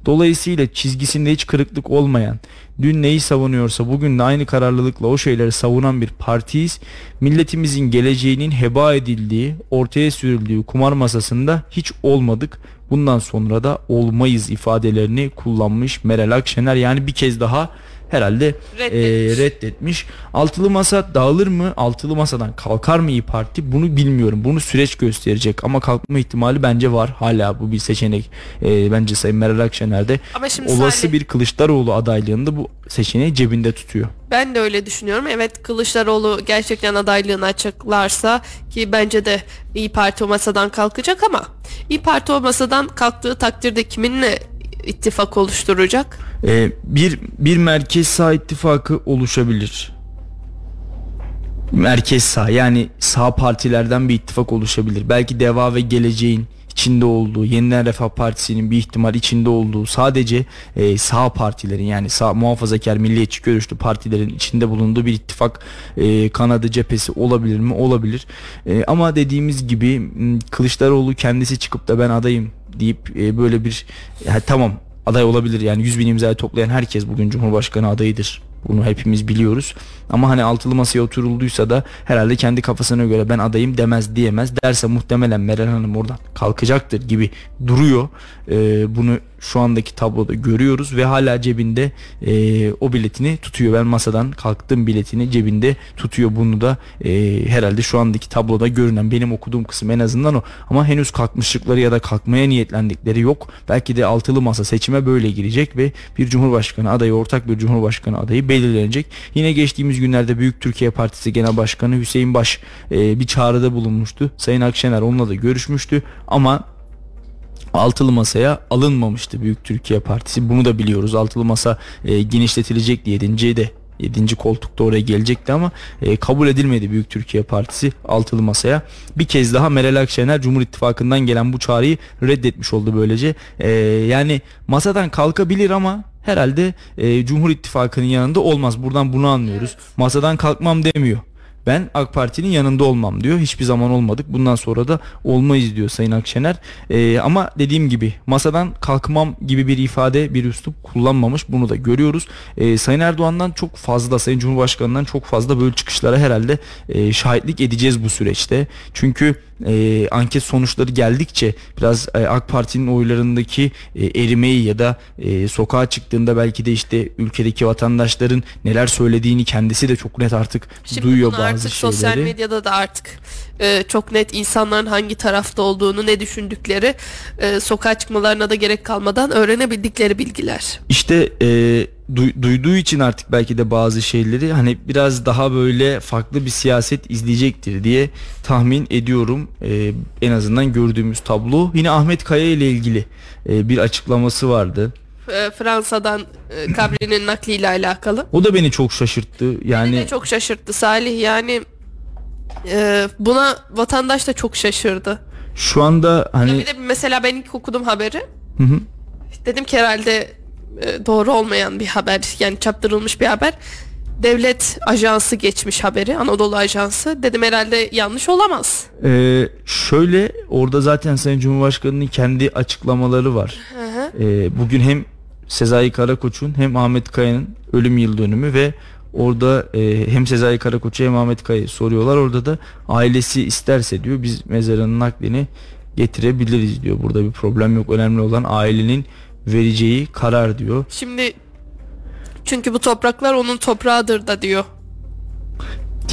Dolayısıyla çizgisinde hiç kırıklık olmayan, dün neyi savunuyorsa bugün de aynı kararlılıkla o şeyleri savunan bir partiyiz. Milletimizin geleceğinin heba edildiği, ortaya sürüldüğü kumar masasında hiç olmadık. Bundan sonra da olmayız ifadelerini kullanmış Meral Akşener. Yani bir kez daha herhalde Reddetmiş. e, reddetmiş. Altılı masa dağılır mı? Altılı masadan kalkar mı İyi Parti? Bunu bilmiyorum. Bunu süreç gösterecek ama kalkma ihtimali bence var. Hala bu bir seçenek. E, bence Sayın Meral Akşener de Ama şimdi olası Salih, bir Kılıçdaroğlu adaylığında bu seçeneği cebinde tutuyor. ben de öyle düşünüyorum. Evet Kılıçdaroğlu gerçekten adaylığını açıklarsa ki bence de İyi Parti o masadan kalkacak ama İyi Parti o masadan kalktığı takdirde kiminle ittifak oluşturacak? E, bir bir merkez sağ ittifakı oluşabilir. Merkez sağ yani sağ partilerden bir ittifak oluşabilir. Belki Deva ve Geleceğin içinde olduğu, Yeniden Refah Partisi'nin bir ihtimal içinde olduğu sadece e, sağ partilerin yani sağ muhafazakar milliyetçi görüşlü partilerin içinde bulunduğu bir ittifak e, kanadı cephesi olabilir mi? Olabilir. E, ama dediğimiz gibi Kılıçdaroğlu kendisi çıkıp da ben adayım deyip e, böyle bir ya, tamam aday olabilir yani 100 bin imzayı toplayan herkes bugün Cumhurbaşkanı adayıdır. Bunu hepimiz biliyoruz. Ama hani altılı masaya oturulduysa da herhalde kendi kafasına göre ben adayım demez diyemez. Derse muhtemelen Meral Hanım oradan kalkacaktır gibi duruyor. Ee, bunu şu andaki tabloda görüyoruz ve hala cebinde e, o biletini tutuyor. Ben masadan kalktım biletini cebinde tutuyor. Bunu da e, herhalde şu andaki tabloda görünen benim okuduğum kısım en azından o. Ama henüz kalkmışlıkları ya da kalkmaya niyetlendikleri yok. Belki de altılı masa seçime böyle girecek ve bir cumhurbaşkanı adayı ortak bir cumhurbaşkanı adayı belirlenecek. Yine geçtiğimiz günlerde Büyük Türkiye Partisi Genel Başkanı Hüseyin Baş e, bir çağrıda bulunmuştu. Sayın Akşener onunla da görüşmüştü ama Altılı masaya alınmamıştı Büyük Türkiye Partisi. Bunu da biliyoruz. Altılı masa e, genişletilecek diye 7. de 7. koltukta oraya gelecekti ama e, kabul edilmedi Büyük Türkiye Partisi altılı masaya. Bir kez daha Meral Akşener Cumhur İttifakı'ndan gelen bu çağrıyı reddetmiş oldu böylece. E, yani masadan kalkabilir ama herhalde e, Cumhur İttifakı'nın yanında olmaz. Buradan bunu anlıyoruz. Masadan kalkmam demiyor. Ben AK Parti'nin yanında olmam diyor. Hiçbir zaman olmadık. Bundan sonra da olmayız diyor Sayın Akşener. Ee, ama dediğim gibi masadan kalkmam gibi bir ifade bir üslup kullanmamış. Bunu da görüyoruz. Ee, Sayın Erdoğan'dan çok fazla Sayın Cumhurbaşkanı'ndan çok fazla böyle çıkışlara herhalde e, şahitlik edeceğiz bu süreçte. Çünkü e, anket sonuçları geldikçe biraz e, AK Parti'nin oylarındaki e, erimeyi ya da e, sokağa çıktığında belki de işte ülkedeki vatandaşların neler söylediğini kendisi de çok net artık Şimdi duyuyor bazı artık şeyleri. sosyal medyada da artık e, çok net insanların hangi tarafta olduğunu, ne düşündükleri e, sokağa çıkmalarına da gerek kalmadan öğrenebildikleri bilgiler. İşte e, du- duyduğu için artık belki de bazı şeyleri hani biraz daha böyle farklı bir siyaset izleyecektir diye tahmin ediyorum. E, en azından gördüğümüz tablo. Yine Ahmet Kaya ile ilgili e, bir açıklaması vardı. Fransa'dan e, kabrinin nakliyle alakalı. O da beni çok şaşırttı. Yani Beni de çok şaşırttı Salih yani e, buna vatandaş da çok şaşırdı. şu anda hani Bir de mesela ben ilk okudum haberi. Hı hı. Dedim ki herhalde e, doğru olmayan bir haber yani çaptırılmış bir haber. Devlet ajansı geçmiş haberi Anadolu Ajansı. Dedim herhalde yanlış olamaz. Ee, şöyle orada zaten Sayın Cumhurbaşkanı'nın kendi açıklamaları var. Ee, bugün hem Sezai Karakoç'un hem Ahmet Kaya'nın ölüm yıl dönümü ve orada e, hem Sezai Karakoç'u hem Ahmet Kaya'yı soruyorlar. Orada da ailesi isterse diyor biz mezarının naklini getirebiliriz diyor. Burada bir problem yok. Önemli olan ailenin vereceği karar diyor. Şimdi çünkü bu topraklar onun toprağıdır da diyor.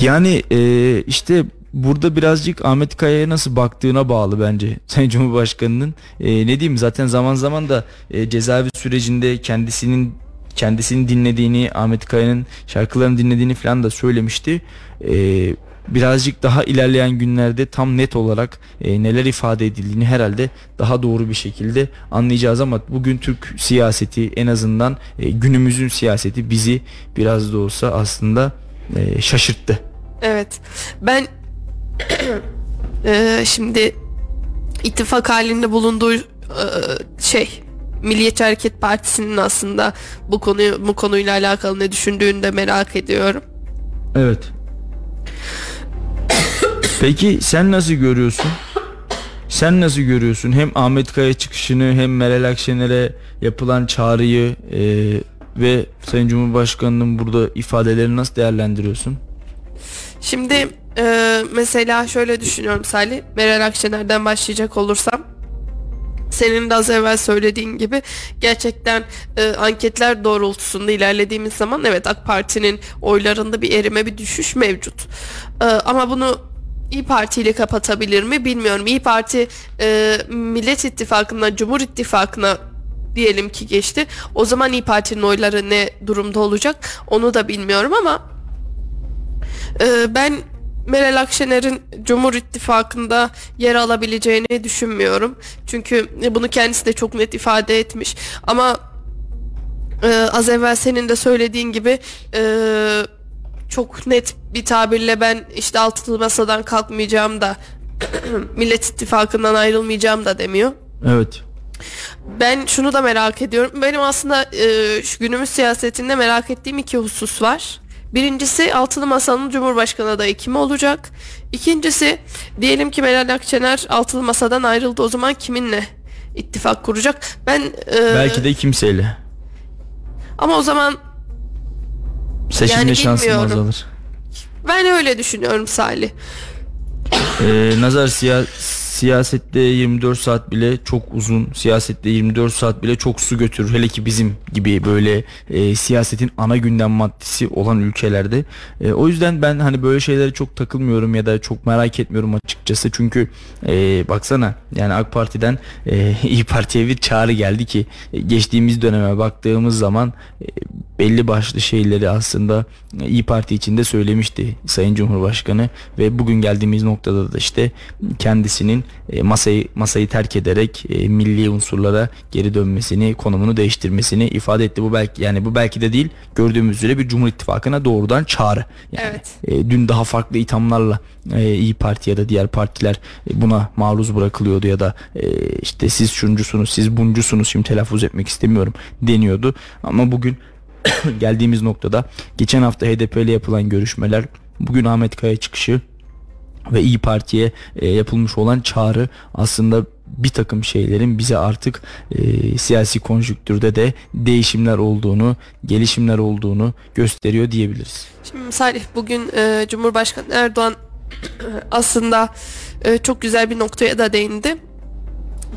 Yani e, işte burada birazcık Ahmet Kaya'ya nasıl baktığına bağlı bence Sayın Cumhurbaşkanı'nın. E, ne diyeyim zaten zaman zaman da e, cezaevi sürecinde kendisinin kendisini dinlediğini, Ahmet Kaya'nın şarkılarını dinlediğini falan da söylemişti. E, birazcık daha ilerleyen günlerde tam net olarak e, neler ifade edildiğini herhalde daha doğru bir şekilde anlayacağız ama bugün Türk siyaseti en azından e, günümüzün siyaseti bizi biraz da olsa aslında e, şaşırttı. Evet. Ben Eee, şimdi ittifak halinde bulunduğu eee, şey Milliyetçi Hareket Partisi'nin aslında bu konuyu bu konuyla alakalı ne düşündüğünü de merak ediyorum. Evet. Peki sen nasıl görüyorsun? Sen nasıl görüyorsun hem Ahmet Kaya çıkışını hem Meral Akşener'e yapılan çağrıyı e, ve Sayın Cumhurbaşkanı'nın burada ifadelerini nasıl değerlendiriyorsun? Şimdi eee, mesela şöyle düşünüyorum Salih. Meral Akşener'den başlayacak olursam senin de az evvel söylediğin gibi gerçekten e, anketler doğrultusunda ilerlediğimiz zaman evet AK Parti'nin oylarında bir erime bir düşüş mevcut. E, ama bunu İyi Parti ile kapatabilir mi bilmiyorum. İyi Parti e, Millet İttifakı'ndan Cumhur İttifakı'na diyelim ki geçti. O zaman İyi Parti'nin oyları ne durumda olacak onu da bilmiyorum ama ee, ben Meral Akşener'in Cumhur İttifakı'nda yer alabileceğini düşünmüyorum. Çünkü bunu kendisi de çok net ifade etmiş. Ama e, az evvel senin de söylediğin gibi e, çok net bir tabirle ben işte altılı masadan kalkmayacağım da Millet İttifakı'ndan ayrılmayacağım da demiyor. Evet. Ben şunu da merak ediyorum. Benim aslında e, şu günümüz siyasetinde merak ettiğim iki husus var. Birincisi altılı masanın Cumhurbaşkanı adayı kim olacak? İkincisi diyelim ki Meral Akşener altılı masadan ayrıldı o zaman kiminle ittifak kuracak? Ben e, Belki de kimseyle. ama o zaman Seçimde yani şansım bilmiyorum. azalır. ben öyle düşünüyorum Salih. Ee, nazar siya- siyasette 24 saat bile çok uzun siyasette 24 saat bile çok su götürür. Hele ki bizim gibi böyle e, siyasetin ana gündem maddesi olan ülkelerde. E, o yüzden ben hani böyle şeylere çok takılmıyorum ya da çok merak etmiyorum açıkçası. Çünkü e, baksana yani AK Parti'den e, İyi Parti'ye bir çağrı geldi ki e, geçtiğimiz döneme baktığımız zaman e, belli başlı şeyleri aslında İyi Parti içinde söylemişti Sayın Cumhurbaşkanı ve bugün geldiğimiz noktada da işte kendisinin e, masayı masayı terk ederek e, milli unsurlara geri dönmesini, konumunu değiştirmesini ifade etti. Bu belki yani bu belki de değil gördüğümüz üzere bir Cumhur İttifakı'na doğrudan çağrı. Yani, Evet. e, dün daha farklı ithamlarla İyi Parti ya da diğer partiler buna maruz bırakılıyordu ya da işte siz şuncusunuz, siz buncusunuz şimdi telaffuz etmek istemiyorum deniyordu. Ama bugün geldiğimiz noktada geçen hafta HDP ile yapılan görüşmeler, bugün Ahmet Kaya çıkışı ve İyi Parti'ye e, yapılmış olan çağrı aslında bir takım şeylerin bize artık e, siyasi konjüktürde de değişimler olduğunu, gelişimler olduğunu gösteriyor diyebiliriz. Şimdi Salih bugün e, Cumhurbaşkanı Erdoğan aslında e, çok güzel bir noktaya da değindi.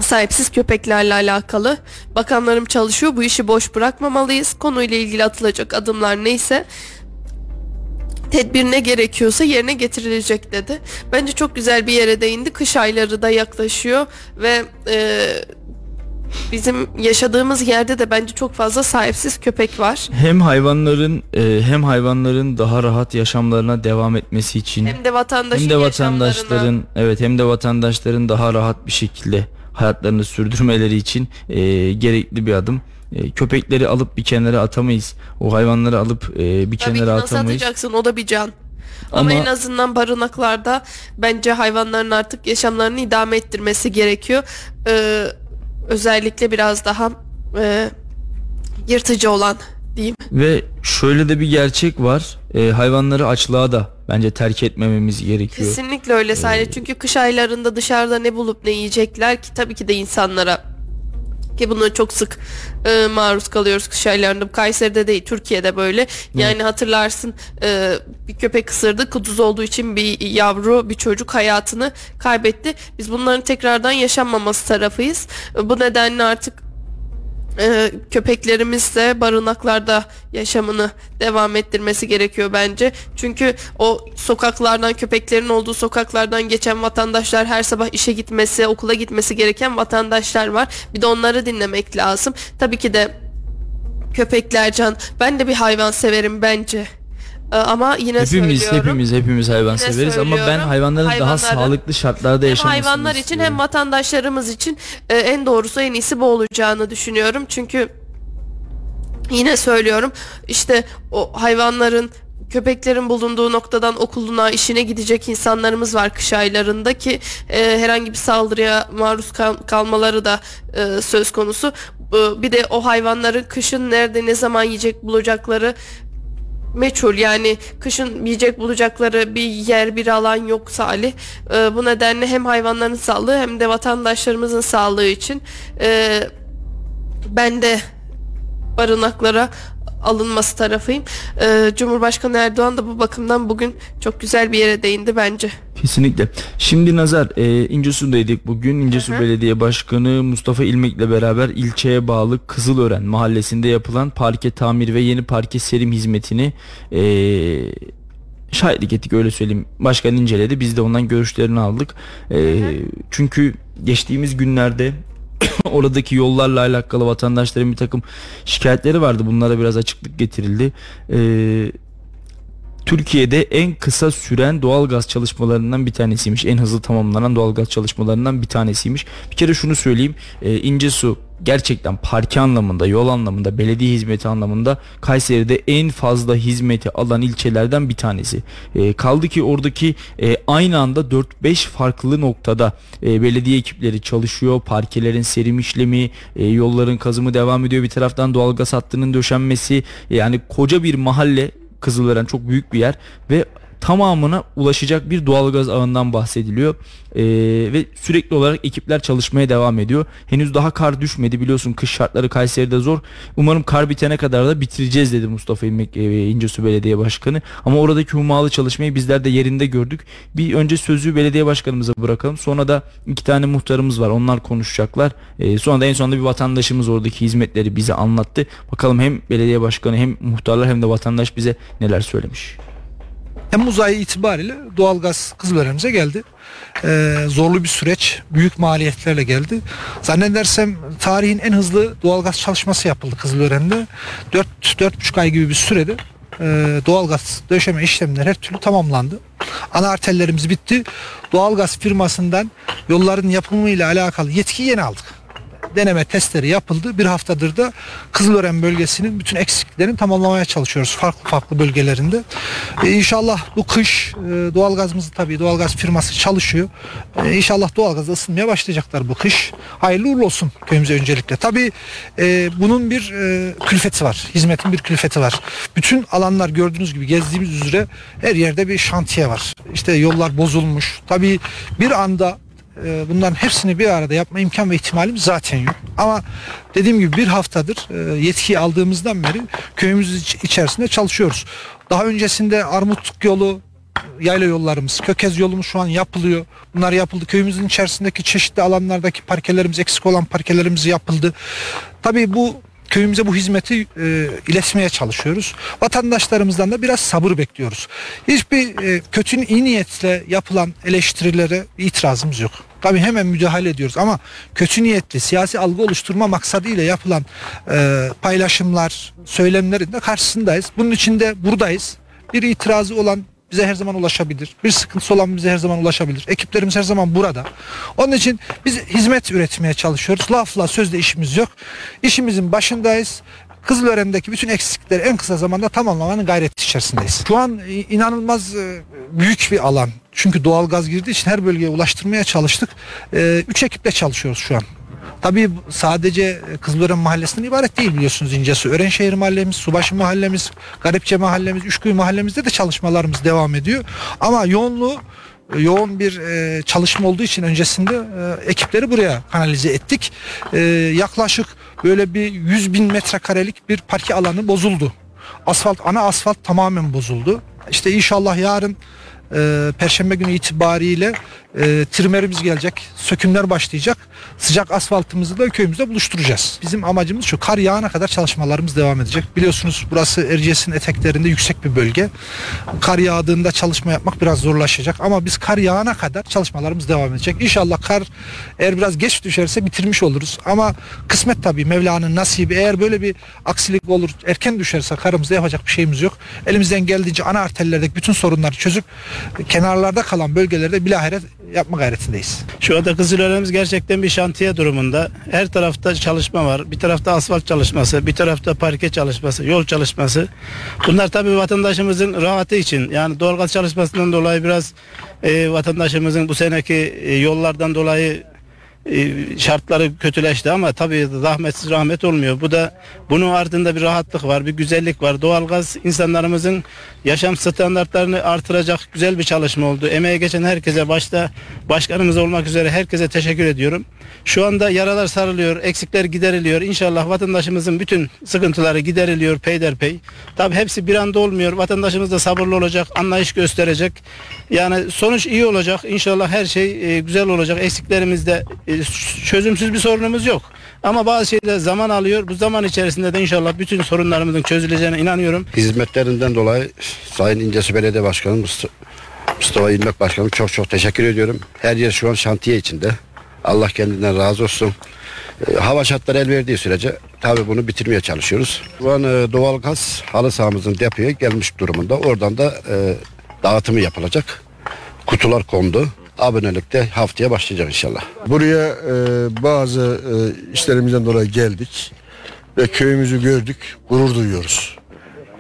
Sahipsiz köpeklerle alakalı bakanlarım çalışıyor. Bu işi boş bırakmamalıyız. Konuyla ilgili atılacak adımlar neyse tedbir ne gerekiyorsa yerine getirilecek dedi. Bence çok güzel bir yere değindi. Kış ayları da yaklaşıyor ve e, bizim yaşadığımız yerde de bence çok fazla sahipsiz köpek var. Hem hayvanların e, hem hayvanların daha rahat yaşamlarına devam etmesi için Hem de vatandaşın hem de vatandaşların evet hem de vatandaşların daha rahat bir şekilde hayatlarını sürdürmeleri için e, gerekli bir adım. E, köpekleri alıp bir kenara atamayız. O hayvanları alıp e, bir Tabii kenara nasıl atamayız. atacaksın o da bir can. Ama, Ama- en azından barınaklarda bence hayvanların artık yaşamlarını idame ettirmesi gerekiyor. Ee, özellikle biraz daha e, yırtıcı olan diyeyim. Ve şöyle de bir gerçek var. E, hayvanları açlığa da bence terk etmememiz gerekiyor. Kesinlikle öyle sadece çünkü kış aylarında dışarıda ne bulup ne yiyecekler ki tabii ki de insanlara ki buna çok sık e, maruz kalıyoruz kış aylarında. Kayseri'de değil Türkiye'de böyle. Yani hatırlarsın e, bir köpek ısırdı kuduz olduğu için bir yavru bir çocuk hayatını kaybetti. Biz bunların tekrardan yaşanmaması tarafıyız. E, bu nedenle artık e, köpeklerimiz de barınaklarda yaşamını devam ettirmesi gerekiyor bence. Çünkü o sokaklardan köpeklerin olduğu sokaklardan geçen vatandaşlar her sabah işe gitmesi, okula gitmesi gereken vatandaşlar var. Bir de onları dinlemek lazım. Tabii ki de köpekler can. Ben de bir hayvan severim bence. E, ama yine Hepimiz söylüyorum. hepimiz hepimiz hayvan Yine severiz ama ben hayvanların daha sağlıklı şartlarda hem yaşamasını hayvanlar için istiyorum. hem vatandaşlarımız için e, en doğrusu en iyisi bu olacağını düşünüyorum. Çünkü yine söylüyorum işte o hayvanların köpeklerin bulunduğu noktadan okuluna işine gidecek insanlarımız var kış aylarında ki e, herhangi bir saldırıya maruz kal- kalmaları da e, söz konusu. Bu- Bir de o hayvanların kışın nerede ne zaman yiyecek bulacakları meçhul yani kışın yiyecek bulacakları bir yer bir alan yok Salih. Ee, bu nedenle hem hayvanların sağlığı hem de vatandaşlarımızın sağlığı için e, ben de barınaklara alınması tarafıyım. Ee, Cumhurbaşkanı Erdoğan da bu bakımdan bugün çok güzel bir yere değindi bence. Kesinlikle. Şimdi Nazar e, İncesu'daydık bugün. İncesu Hı hı. Belediye Başkanı Mustafa İlmek'le beraber ilçeye bağlı Kızılören mahallesinde yapılan parke tamir ve yeni parke serim hizmetini e, şahitlik ettik öyle söyleyeyim. Başkan inceledi. Biz de ondan görüşlerini aldık. E, çünkü geçtiğimiz günlerde oradaki yollarla alakalı vatandaşların bir takım şikayetleri vardı. Bunlara biraz açıklık getirildi. Eee Türkiye'de en kısa süren doğalgaz çalışmalarından bir tanesiymiş. En hızlı tamamlanan doğalgaz çalışmalarından bir tanesiymiş. Bir kere şunu söyleyeyim. E, İncesu gerçekten parke anlamında, yol anlamında, belediye hizmeti anlamında Kayseri'de en fazla hizmeti alan ilçelerden bir tanesi. E, kaldı ki oradaki e, aynı anda 4-5 farklı noktada e, belediye ekipleri çalışıyor. Parkelerin serim işlemi, e, yolların kazımı devam ediyor. Bir taraftan doğalgaz hattının döşenmesi. Yani koca bir mahalle Kızılören çok büyük bir yer ve tamamına ulaşacak bir doğalgaz ağından bahsediliyor. Ee, ve sürekli olarak ekipler çalışmaya devam ediyor. Henüz daha kar düşmedi biliyorsun kış şartları Kayseri'de zor. Umarım kar bitene kadar da bitireceğiz dedi Mustafa İlmek e, İncesu Belediye Başkanı. Ama oradaki hummalı çalışmayı bizler de yerinde gördük. Bir önce sözü belediye başkanımıza bırakalım. Sonra da iki tane muhtarımız var. Onlar konuşacaklar. Ee, sonra da en sonunda bir vatandaşımız oradaki hizmetleri bize anlattı. Bakalım hem belediye başkanı hem muhtarlar hem de vatandaş bize neler söylemiş. Temmuz ayı itibariyle doğalgaz Kızılören'imize geldi. Ee, zorlu bir süreç, büyük maliyetlerle geldi. Zannedersem tarihin en hızlı doğalgaz çalışması yapıldı Kızılören'de. 4 4,5 ay gibi bir sürede e, doğalgaz döşeme işlemleri her türlü tamamlandı. Ana arterlerimiz bitti. Doğalgaz firmasından yolların yapımıyla alakalı yetki yeni aldık deneme testleri yapıldı. Bir haftadır da Kızılören bölgesinin bütün eksikliklerini tamamlamaya çalışıyoruz farklı farklı bölgelerinde. E, inşallah bu kış e, doğalgazımız tabii doğalgaz firması çalışıyor. E, inşallah doğalgazda ısınmaya başlayacaklar bu kış. Hayırlı uğurlu olsun köyümüze öncelikle. Tabii e, bunun bir e, külfeti var. Hizmetin bir külfeti var. Bütün alanlar gördüğünüz gibi gezdiğimiz üzere her yerde bir şantiye var. İşte yollar bozulmuş. Tabii bir anda e, bunların hepsini bir arada yapma imkan ve ihtimalimiz zaten yok. Ama dediğim gibi bir haftadır e, yetkiyi aldığımızdan beri köyümüz iç- içerisinde çalışıyoruz. Daha öncesinde Armutluk yolu yayla yollarımız, Kökez yolumuz şu an yapılıyor. Bunlar yapıldı. Köyümüzün içerisindeki çeşitli alanlardaki parkelerimiz, eksik olan parkelerimiz yapıldı. Tabii bu köyümüze bu hizmeti e, iletmeye çalışıyoruz. Vatandaşlarımızdan da biraz sabır bekliyoruz. Hiçbir e, kötü iyi niyetle yapılan eleştirilere itirazımız yok. Tabii hemen müdahale ediyoruz ama kötü niyetli siyasi algı oluşturma maksadıyla yapılan e, paylaşımlar, söylemlerin de karşısındayız. Bunun için de buradayız. Bir itirazı olan bize her zaman ulaşabilir. Bir sıkıntısı olan bize her zaman ulaşabilir. Ekiplerimiz her zaman burada. Onun için biz hizmet üretmeye çalışıyoruz. Lafla sözle işimiz yok. İşimizin başındayız. Kızılören'deki bütün eksiklikleri en kısa zamanda tamamlamanın gayreti içerisindeyiz. Şu an inanılmaz e, büyük bir alan. Çünkü doğal gaz girdiği için her bölgeye ulaştırmaya çalıştık. E, üç ekiple çalışıyoruz şu an. Tabii sadece Kızılören Mahallesi'nden ibaret değil biliyorsunuz İncesu. Örenşehir Mahallemiz, Subaşı Mahallemiz, Garipçe Mahallemiz, Üçköy Mahallemizde de çalışmalarımız devam ediyor. Ama yoğunluğu e, yoğun bir e, çalışma olduğu için öncesinde e, ekipleri buraya kanalize ettik. E, yaklaşık böyle bir 100 bin metrekarelik bir parke alanı bozuldu. Asfalt, ana asfalt tamamen bozuldu. İşte inşallah yarın e, Perşembe günü itibariyle e, trimerimiz gelecek. Sökümler başlayacak. Sıcak asfaltımızı da köyümüzde buluşturacağız. Bizim amacımız şu kar yağına kadar çalışmalarımız devam edecek. Biliyorsunuz burası Erciyes'in eteklerinde yüksek bir bölge. Kar yağdığında çalışma yapmak biraz zorlaşacak ama biz kar yağana kadar çalışmalarımız devam edecek. İnşallah kar eğer biraz geç düşerse bitirmiş oluruz. Ama kısmet tabii Mevla'nın nasibi. Eğer böyle bir aksilik olur erken düşerse karımızda yapacak bir şeyimiz yok. Elimizden geldiğince ana arterlerdeki bütün sorunları çözüp kenarlarda kalan bölgelerde bilahare yapma gayretindeyiz. Şu anda Kızılören'imiz gerçekten bir şantiye durumunda. Her tarafta çalışma var. Bir tarafta asfalt çalışması, bir tarafta parke çalışması, yol çalışması. Bunlar tabii vatandaşımızın rahatı için. Yani doğalgaz çalışmasından dolayı biraz e, vatandaşımızın bu seneki e, yollardan dolayı şartları kötüleşti ama tabii zahmetsiz rahmet olmuyor. Bu da bunun ardında bir rahatlık var, bir güzellik var. Doğalgaz insanlarımızın yaşam standartlarını artıracak güzel bir çalışma oldu. Emeğe geçen herkese başta başkanımız olmak üzere herkese teşekkür ediyorum. Şu anda yaralar sarılıyor, eksikler gideriliyor. İnşallah vatandaşımızın bütün sıkıntıları gideriliyor peyderpey. Tabii hepsi bir anda olmuyor. Vatandaşımız da sabırlı olacak, anlayış gösterecek. Yani sonuç iyi olacak. İnşallah her şey e, güzel olacak. Eksiklerimizde e, çözümsüz bir sorunumuz yok. Ama bazı şeyler zaman alıyor. Bu zaman içerisinde de inşallah bütün sorunlarımızın çözüleceğine inanıyorum. Hizmetlerinden dolayı Sayın İncesi Belediye Başkanı Mustafa İlmek Başkanım çok çok teşekkür ediyorum. Her yer şu an şantiye içinde. Allah kendinden razı olsun. E, hava şartları el verdiği sürece tabi bunu bitirmeye çalışıyoruz. Şu an e, doğalgaz halı sahamızın depoya gelmiş durumunda. Oradan da e, dağıtımı yapılacak. Kutular kondu abonelikte haftaya başlayacak inşallah. Buraya bazı işlerimizden dolayı geldik ve köyümüzü gördük, gurur duyuyoruz.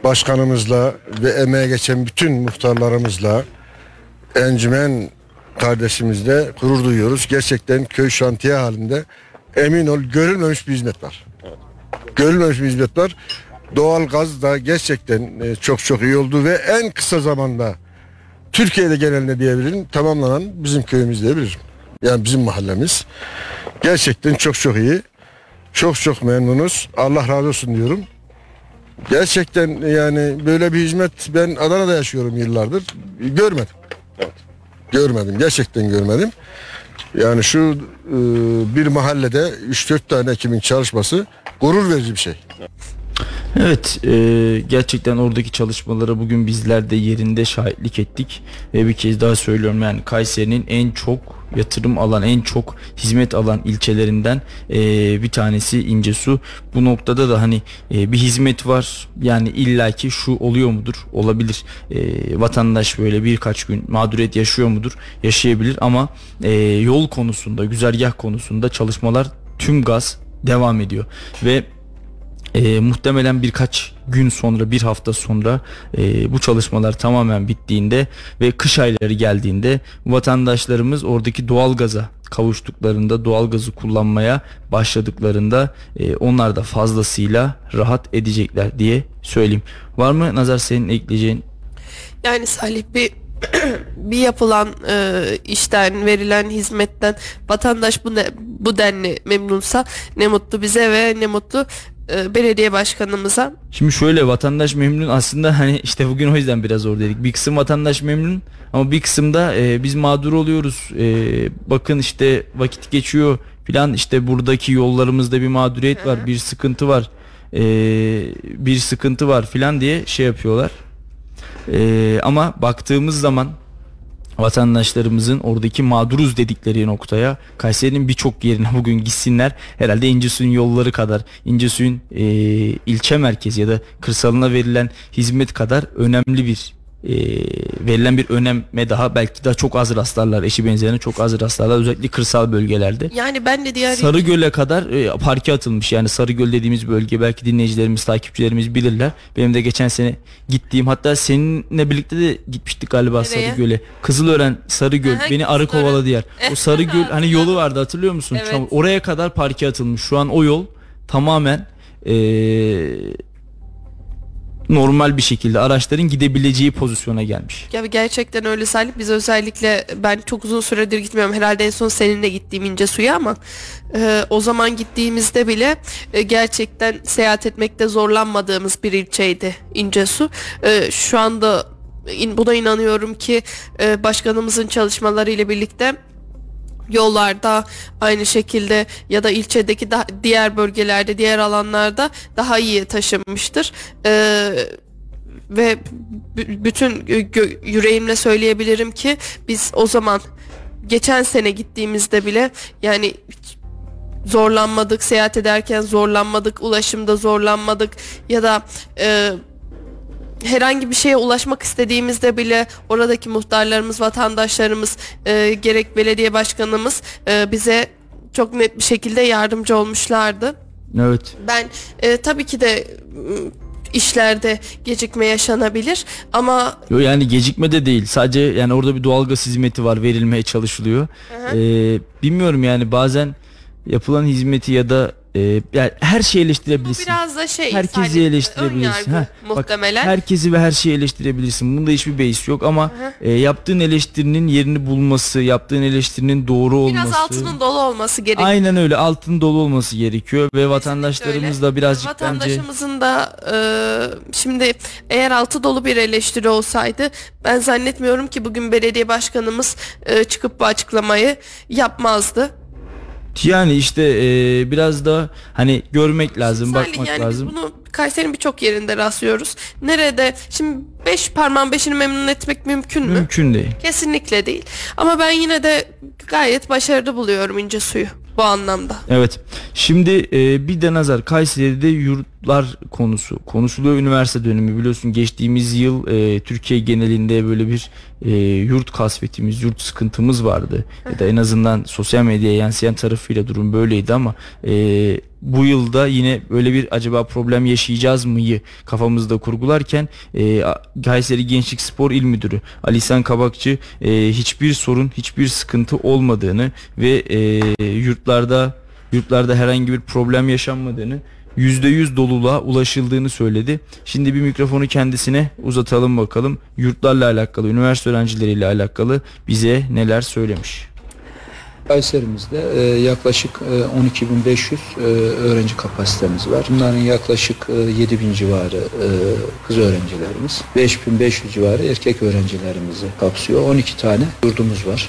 Başkanımızla ve emeğe geçen bütün muhtarlarımızla encümen kardeşimizle gurur duyuyoruz. Gerçekten köy şantiye halinde emin ol görülmemiş bir hizmet var. Görülmemiş bir hizmet var. Doğal gaz da gerçekten e, çok çok iyi oldu ve en kısa zamanda Türkiye'de genelinde diyebilirim tamamlanan bizim köyümüz diyebilirim. Yani bizim mahallemiz. Gerçekten çok çok iyi. Çok çok memnunuz. Allah razı olsun diyorum. Gerçekten yani böyle bir hizmet ben Adana'da yaşıyorum yıllardır. Görmedim. Evet. Görmedim. Gerçekten görmedim. Yani şu e, bir mahallede 3-4 tane ekimin çalışması gurur verici bir şey. Evet e, gerçekten oradaki çalışmalara bugün bizler de yerinde şahitlik ettik ve bir kez daha söylüyorum yani Kayseri'nin en çok yatırım alan en çok hizmet alan ilçelerinden e, bir tanesi İncesu. Bu noktada da hani e, bir hizmet var yani illaki şu oluyor mudur? Olabilir. E, vatandaş böyle birkaç gün mağduriyet yaşıyor mudur? Yaşayabilir ama e, yol konusunda güzergah konusunda çalışmalar tüm gaz devam ediyor ve e, muhtemelen birkaç gün sonra bir hafta sonra e, bu çalışmalar tamamen bittiğinde ve kış ayları geldiğinde vatandaşlarımız oradaki doğalgaza kavuştuklarında doğalgazı kullanmaya başladıklarında e, onlar da fazlasıyla rahat edecekler diye söyleyeyim. Var mı Nazar senin ekleyeceğin? Yani Salih bir bir yapılan e, işten verilen hizmetten vatandaş bu ne, bu denli memnunsa ne mutlu bize ve ne mutlu e, belediye başkanımıza. Şimdi şöyle vatandaş memnun aslında hani işte bugün o yüzden biraz dedik. Bir kısım vatandaş memnun ama bir kısımda e, biz mağdur oluyoruz. E, bakın işte vakit geçiyor filan işte buradaki yollarımızda bir mağduriyet var, bir sıkıntı var. E, bir sıkıntı var filan diye şey yapıyorlar. E, ama baktığımız zaman vatandaşlarımızın oradaki mağduruz dedikleri noktaya Kayseri'nin birçok yerine bugün gitsinler. Herhalde İncesu'nun yolları kadar İncesu'nun e, ilçe merkezi ya da kırsalına verilen hizmet kadar önemli bir e, verilen bir öneme daha belki daha çok az rastlarlar. Eşi benzerine çok az rastlarlar özellikle kırsal bölgelerde. Yani ben de diğer Sarıgöl'e kadar e, parke atılmış. Yani Sarıgöl dediğimiz bölge belki dinleyicilerimiz, takipçilerimiz bilirler. Benim de geçen sene gittiğim hatta seninle birlikte de gitmiştik galiba Nereye? Sarıgöl'e. Kızılören Sarıgöl Aha, beni arı kovaladı yer. O Sarıgöl hani yolu vardı hatırlıyor musun? Evet. Oraya kadar parke atılmış. Şu an o yol tamamen e, normal bir şekilde araçların gidebileceği pozisyona gelmiş. Ya gerçekten öyle Salih. Biz özellikle ben çok uzun süredir gitmiyorum. Herhalde en son seninle gittiğim ince suya ama e, o zaman gittiğimizde bile e, gerçekten seyahat etmekte zorlanmadığımız bir ilçeydi ince su. E, şu anda in, buna inanıyorum ki e, başkanımızın çalışmalarıyla birlikte yollarda aynı şekilde ya da ilçedeki da, diğer bölgelerde diğer alanlarda daha iyi taşınmıştır. Ee, ve bütün yüreğimle söyleyebilirim ki biz o zaman geçen sene gittiğimizde bile yani zorlanmadık seyahat ederken zorlanmadık ulaşımda zorlanmadık ya da e, herhangi bir şeye ulaşmak istediğimizde bile oradaki muhtarlarımız, vatandaşlarımız, e, gerek belediye başkanımız e, bize çok net bir şekilde yardımcı olmuşlardı. Evet. Ben e, tabii ki de işlerde gecikme yaşanabilir ama Yo yani gecikme de değil. Sadece yani orada bir doğalgaz hizmeti var verilmeye çalışılıyor. Ee, bilmiyorum yani bazen yapılan hizmeti ya da e, yani her şeyi bu eleştirebilirsin. biraz da şey Herkesi eleştirebilirsin. önyargı Heh, bak, muhtemelen. herkesi ve her şeyi eleştirebilirsin. Bunda hiçbir beis yok ama e, yaptığın eleştirinin yerini bulması, yaptığın eleştirinin doğru olması. Biraz altının dolu olması gerekiyor. Aynen öyle altın dolu olması gerekiyor ve vatandaşlarımız da birazcık bence Vatandaşımızın da e, şimdi eğer altı dolu bir eleştiri olsaydı ben zannetmiyorum ki bugün belediye başkanımız e, çıkıp bu açıklamayı yapmazdı. Yani işte e, biraz da hani görmek lazım, Salih, bakmak yani lazım. Biz bunu Kayseri'nin birçok yerinde rastlıyoruz. Nerede şimdi beş parmağın beşini memnun etmek mümkün mü? Mümkün değil. Kesinlikle değil. Ama ben yine de gayet başarılı buluyorum ince suyu bu anlamda. Evet. Şimdi e, bir de nazar Kayseri'de yurtlar konusu konuşuluyor. Üniversite dönemi biliyorsun geçtiğimiz yıl e, Türkiye genelinde böyle bir e, yurt kasvetimiz, yurt sıkıntımız vardı. Ya da en azından sosyal medyaya yansıyan tarafıyla durum böyleydi ama e, bu yılda yine böyle bir acaba problem yaşayacağız mıyı kafamızda kurgularken e, Kayseri Gençlik Spor İl Müdürü Ali Kabakçı e, hiçbir sorun, hiçbir sıkıntı olmadığını ve e, yurtlarda yurtlarda herhangi bir problem yaşanmadığını %100 doluluğa ulaşıldığını söyledi. Şimdi bir mikrofonu kendisine uzatalım bakalım. Yurtlarla alakalı, üniversite öğrencileriyle alakalı bize neler söylemiş. Kayseri'mizde e, yaklaşık e, 12.500 e, öğrenci kapasitemiz var. Bunların yaklaşık e, 7.000 civarı e, kız öğrencilerimiz, 5.500 civarı erkek öğrencilerimizi kapsıyor. 12 tane yurdumuz var.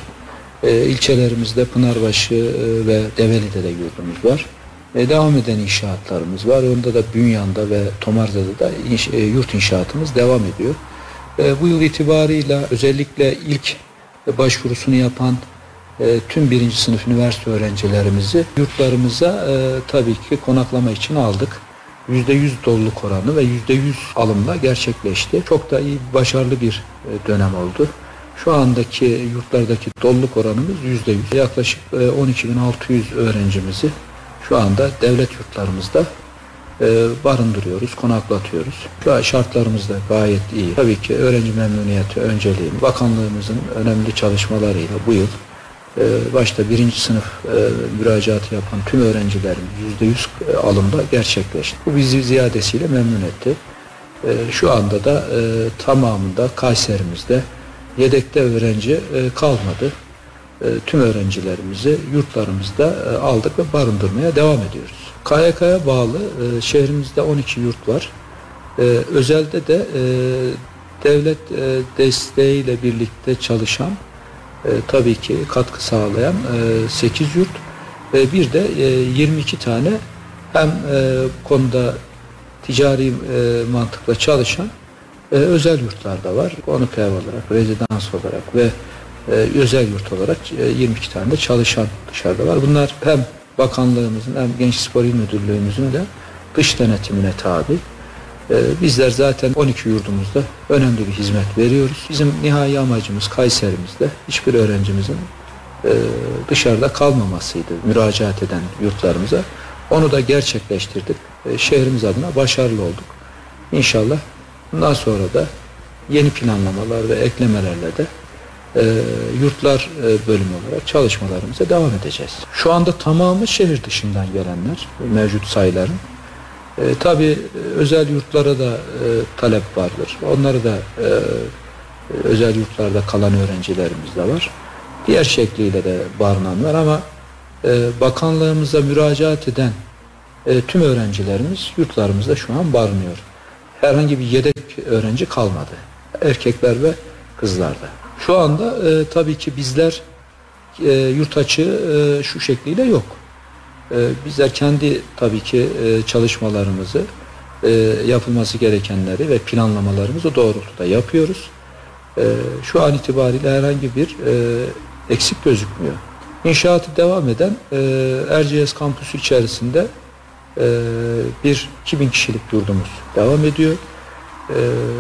E, ilçelerimizde Pınarbaşı e, ve Develi'de de yurdumuz var. E, devam eden inşaatlarımız var. Onda da Bünyan'da ve Tomarza'da da inş- e, yurt inşaatımız devam ediyor. E, bu yıl itibarıyla özellikle ilk e, başvurusunu yapan e, tüm birinci sınıf üniversite öğrencilerimizi yurtlarımıza e, tabii ki konaklama için aldık. %100 doluluk oranı ve %100 alımla gerçekleşti. Çok da iyi, başarılı bir e, dönem oldu. Şu andaki yurtlardaki doluluk oranımız %100. Yaklaşık e, 12.600 öğrencimizi şu anda devlet yurtlarımızda e, barındırıyoruz, konaklatıyoruz. Şu an şartlarımız da gayet iyi. Tabii ki öğrenci memnuniyeti önceliğim. Bakanlığımızın önemli çalışmalarıyla bu yıl e, başta birinci sınıf e, müracaatı yapan tüm öğrencilerin %100 alımda gerçekleşti. Bu bizi ziyadesiyle memnun etti. E, şu anda da e, tamamında Kayserimizde yedekte öğrenci e, kalmadı. E, tüm öğrencilerimizi yurtlarımızda e, aldık ve barındırmaya devam ediyoruz. KYK'ya bağlı e, şehrimizde 12 yurt var. Özelde de devlet desteğiyle birlikte çalışan tabii ki katkı sağlayan e, 8 yurt ve bir de e, 22 tane hem konuda ticari mantıkla çalışan özel yurtlar da var. Konuk ev olarak, rezidans olarak ve e, özel yurt olarak e, 22 tane de çalışan dışarıda var. Bunlar hem bakanlığımızın hem Genç Spor İl Müdürlüğümüzün de dış denetimine tabi. E, bizler zaten 12 yurdumuzda önemli bir hizmet veriyoruz. Bizim nihai amacımız Kayserimizde hiçbir öğrencimizin e, dışarıda kalmamasıydı müracaat eden yurtlarımıza. Onu da gerçekleştirdik. E, şehrimiz adına başarılı olduk. İnşallah bundan sonra da yeni planlamalar ve eklemelerle de e, yurtlar e, bölümü olarak çalışmalarımıza devam edeceğiz. Şu anda tamamı şehir dışından gelenler mevcut sayıların. E, Tabi özel yurtlara da e, talep vardır. Onları da e, özel yurtlarda kalan öğrencilerimiz de var. Diğer şekliyle de barınan var ama e, bakanlığımıza müracaat eden e, tüm öğrencilerimiz yurtlarımızda şu an barınıyor. Herhangi bir yedek öğrenci kalmadı. Erkekler ve kızlarda. Şu anda e, tabii ki bizler e, yurt açığı e, şu şekliyle yok. E, bizler kendi tabii ki e, çalışmalarımızı e, yapılması gerekenleri ve planlamalarımızı doğrultuda yapıyoruz. E, şu an itibariyle herhangi bir e, eksik gözükmüyor. İnşaatı devam eden e, Erciyes kampüsü içerisinde e, bir 2000 kişilik yurdumuz devam ediyor. E,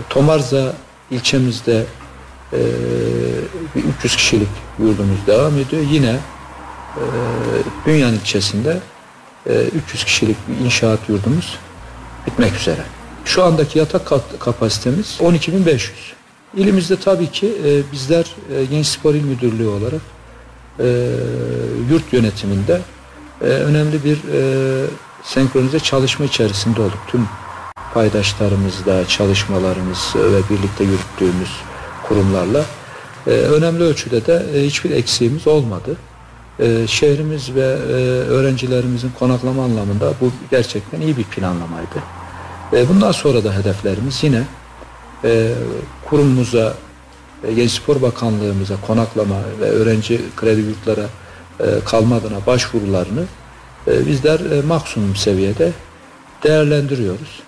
Tomarza ilçemizde e, bir 300 kişilik yurdumuz devam ediyor. Yine e, Bünyan ilçesinde e, 300 kişilik bir inşaat yurdumuz bitmek üzere. Şu andaki yatak kapasitemiz 12.500. İlimizde tabii ki e, bizler e, Genç Spor İl Müdürlüğü olarak e, yurt yönetiminde e, önemli bir senkronize çalışma içerisinde olduk. Tüm paydaşlarımızla çalışmalarımız ve birlikte yürüttüğümüz kurumlarla e, önemli ölçüde de e, hiçbir eksiğimiz olmadı. E, şehrimiz ve öğrencilerimizin konaklama anlamında bu gerçekten iyi bir planlamaydı. Bundan sonra da hedeflerimiz yine kurumumuza, Genç Spor Bakanlığımıza konaklama ve öğrenci kredi yurtlara e, kalma adına başvurularını bizler maksimum seviyede değerlendiriyoruz.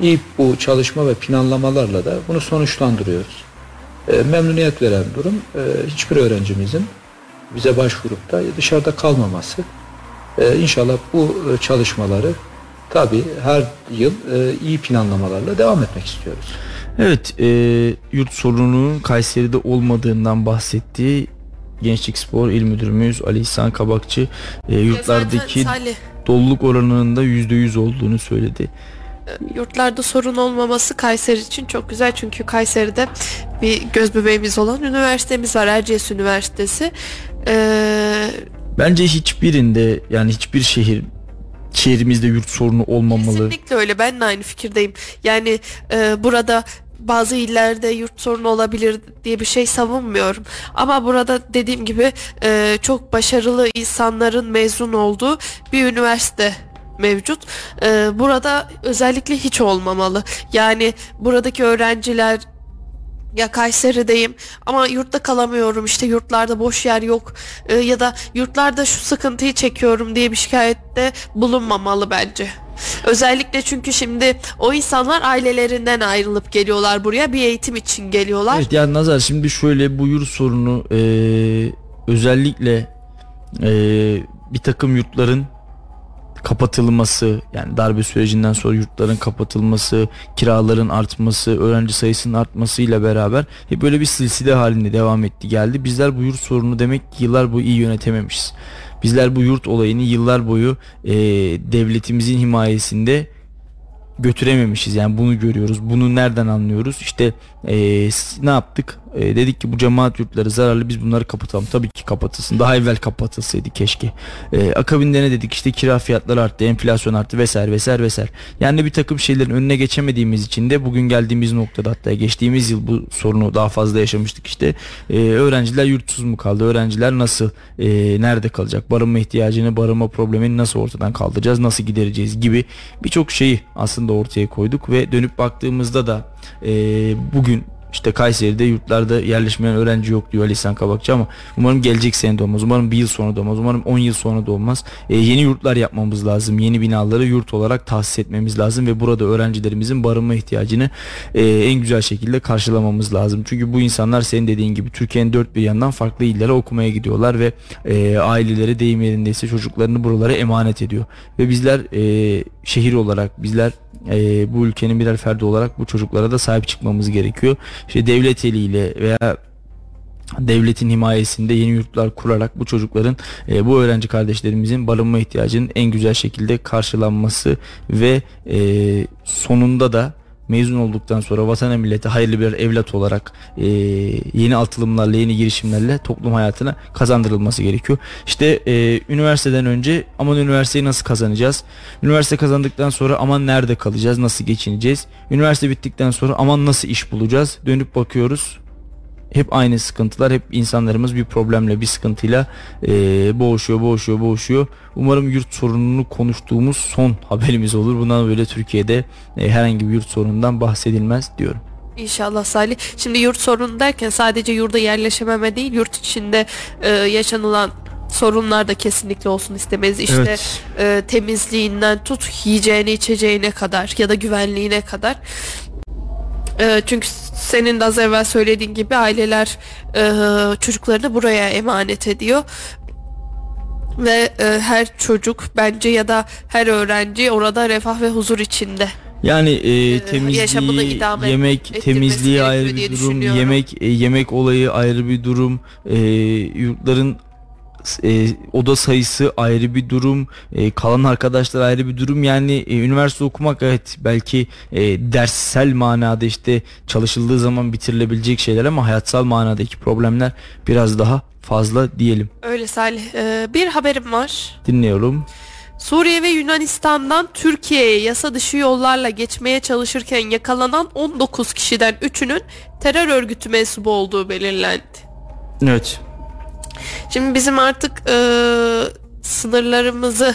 İyi bu çalışma ve planlamalarla da bunu sonuçlandırıyoruz. E, memnuniyet veren durum e, hiçbir öğrencimizin bize başvurup da dışarıda kalmaması. E, inşallah bu e, çalışmaları tabii her yıl e, iyi planlamalarla devam etmek istiyoruz. Evet, e, yurt sorununun Kayseri'de olmadığından bahsetti. Gençlik Spor İl Müdürümüz Ali İhsan Kabakçı e, yurtlardaki doluluk oranının da %100 olduğunu söyledi. Yurtlarda sorun olmaması Kayseri için çok güzel çünkü Kayseri'de bir göz bebeğimiz olan üniversitemiz var Erciyes Üniversitesi. Ee, Bence hiçbirinde yani hiçbir şehir şehrimizde yurt sorunu olmamalı. Kesinlikle öyle. Ben de aynı fikirdeyim. Yani e, burada bazı illerde yurt sorunu olabilir diye bir şey savunmuyorum. Ama burada dediğim gibi e, çok başarılı insanların mezun olduğu bir üniversite mevcut. E, burada özellikle hiç olmamalı. Yani buradaki öğrenciler ya Kayseri'deyim ama yurtta kalamıyorum işte yurtlarda boş yer yok e, ya da yurtlarda şu sıkıntıyı çekiyorum diye bir şikayette bulunmamalı bence. Özellikle çünkü şimdi o insanlar ailelerinden ayrılıp geliyorlar buraya bir eğitim için geliyorlar. Evet yani Nazar şimdi şöyle bu yurt sorunu e, özellikle e, bir takım yurtların kapatılması yani darbe sürecinden sonra yurtların kapatılması, kiraların artması, öğrenci sayısının artmasıyla beraber hep böyle bir silsile halinde devam etti geldi. Bizler bu yurt sorunu demek ki yıllar boyu iyi yönetememişiz. Bizler bu yurt olayını yıllar boyu e, devletimizin himayesinde götürememişiz. Yani bunu görüyoruz. Bunu nereden anlıyoruz? İşte e, ne yaptık? E, dedik ki bu cemaat yurtları zararlı biz bunları kapatalım. Tabii ki kapatılsın. Daha evvel kapatılsaydı keşke. E, akabinde ne dedik işte kira fiyatları arttı, enflasyon arttı vesaire vesaire vesaire. Yani bir takım şeylerin önüne geçemediğimiz için de bugün geldiğimiz noktada hatta geçtiğimiz yıl bu sorunu daha fazla yaşamıştık işte. E, öğrenciler yurtsuz mu kaldı? Öğrenciler nasıl e, nerede kalacak? Barınma ihtiyacını, barınma problemini nasıl ortadan kaldıracağız? Nasıl gidereceğiz gibi birçok şeyi aslında ortaya koyduk ve dönüp baktığımızda da e, bugün işte Kayseri'de yurtlarda yerleşmeyen öğrenci yok diyor Ali İhsan Kabakçı ama umarım gelecek sene de olmaz. Umarım bir yıl sonra da olmaz. Umarım 10 yıl sonra da olmaz. E, yeni yurtlar yapmamız lazım. Yeni binaları yurt olarak tahsis etmemiz lazım ve burada öğrencilerimizin barınma ihtiyacını e, en güzel şekilde karşılamamız lazım. Çünkü bu insanlar senin dediğin gibi Türkiye'nin dört bir yandan farklı illere okumaya gidiyorlar ve e, aileleri deyim yerindeyse çocuklarını buralara emanet ediyor. Ve bizler e, şehir olarak bizler e, bu ülkenin birer ferdi olarak bu çocuklara da sahip çıkmamız gerekiyor. İşte devlet eliyle veya devletin himayesinde yeni yurtlar kurarak bu çocukların e, bu öğrenci kardeşlerimizin barınma ihtiyacının en güzel şekilde karşılanması ve e, sonunda da mezun olduktan sonra vatana millete hayırlı bir evlat olarak e, yeni atılımlarla yeni girişimlerle toplum hayatına kazandırılması gerekiyor. İşte e, üniversiteden önce aman üniversiteyi nasıl kazanacağız? Üniversite kazandıktan sonra aman nerede kalacağız? Nasıl geçineceğiz? Üniversite bittikten sonra aman nasıl iş bulacağız? Dönüp bakıyoruz hep aynı sıkıntılar hep insanlarımız bir problemle bir sıkıntıyla e, boğuşuyor boğuşuyor boğuşuyor umarım yurt sorununu konuştuğumuz son haberimiz olur bundan böyle Türkiye'de e, herhangi bir yurt sorunundan bahsedilmez diyorum. İnşallah Salih. Şimdi yurt sorunu derken sadece yurda yerleşememe değil yurt içinde e, yaşanılan sorunlar da kesinlikle olsun istemeyiz. İşte Evet. e, temizliğinden tut yiyeceğine içeceğine kadar ya da güvenliğine kadar. E, çünkü senin de az evvel söylediğin gibi aileler e, çocuklarını buraya emanet ediyor. Ve e, her çocuk bence ya da her öğrenci orada refah ve huzur içinde. Yani e, yaşamını temizliği, idame yemek, temizliği ayrı bir durum, yemek e, yemek olayı ayrı bir durum, e, yurtların e, oda sayısı ayrı bir durum, e, kalan arkadaşlar ayrı bir durum. Yani e, üniversite okumak evet belki e, derssel manada işte çalışıldığı zaman bitirilebilecek şeyler ama hayatsal manadaki problemler biraz daha fazla diyelim. Öyle Salih. E, bir haberim var. Dinliyorum. Suriye ve Yunanistan'dan Türkiye'ye yasa dışı yollarla geçmeye çalışırken yakalanan 19 kişiden 3'ünün terör örgütü mensubu olduğu belirlendi. Evet. Şimdi bizim artık e, sınırlarımızı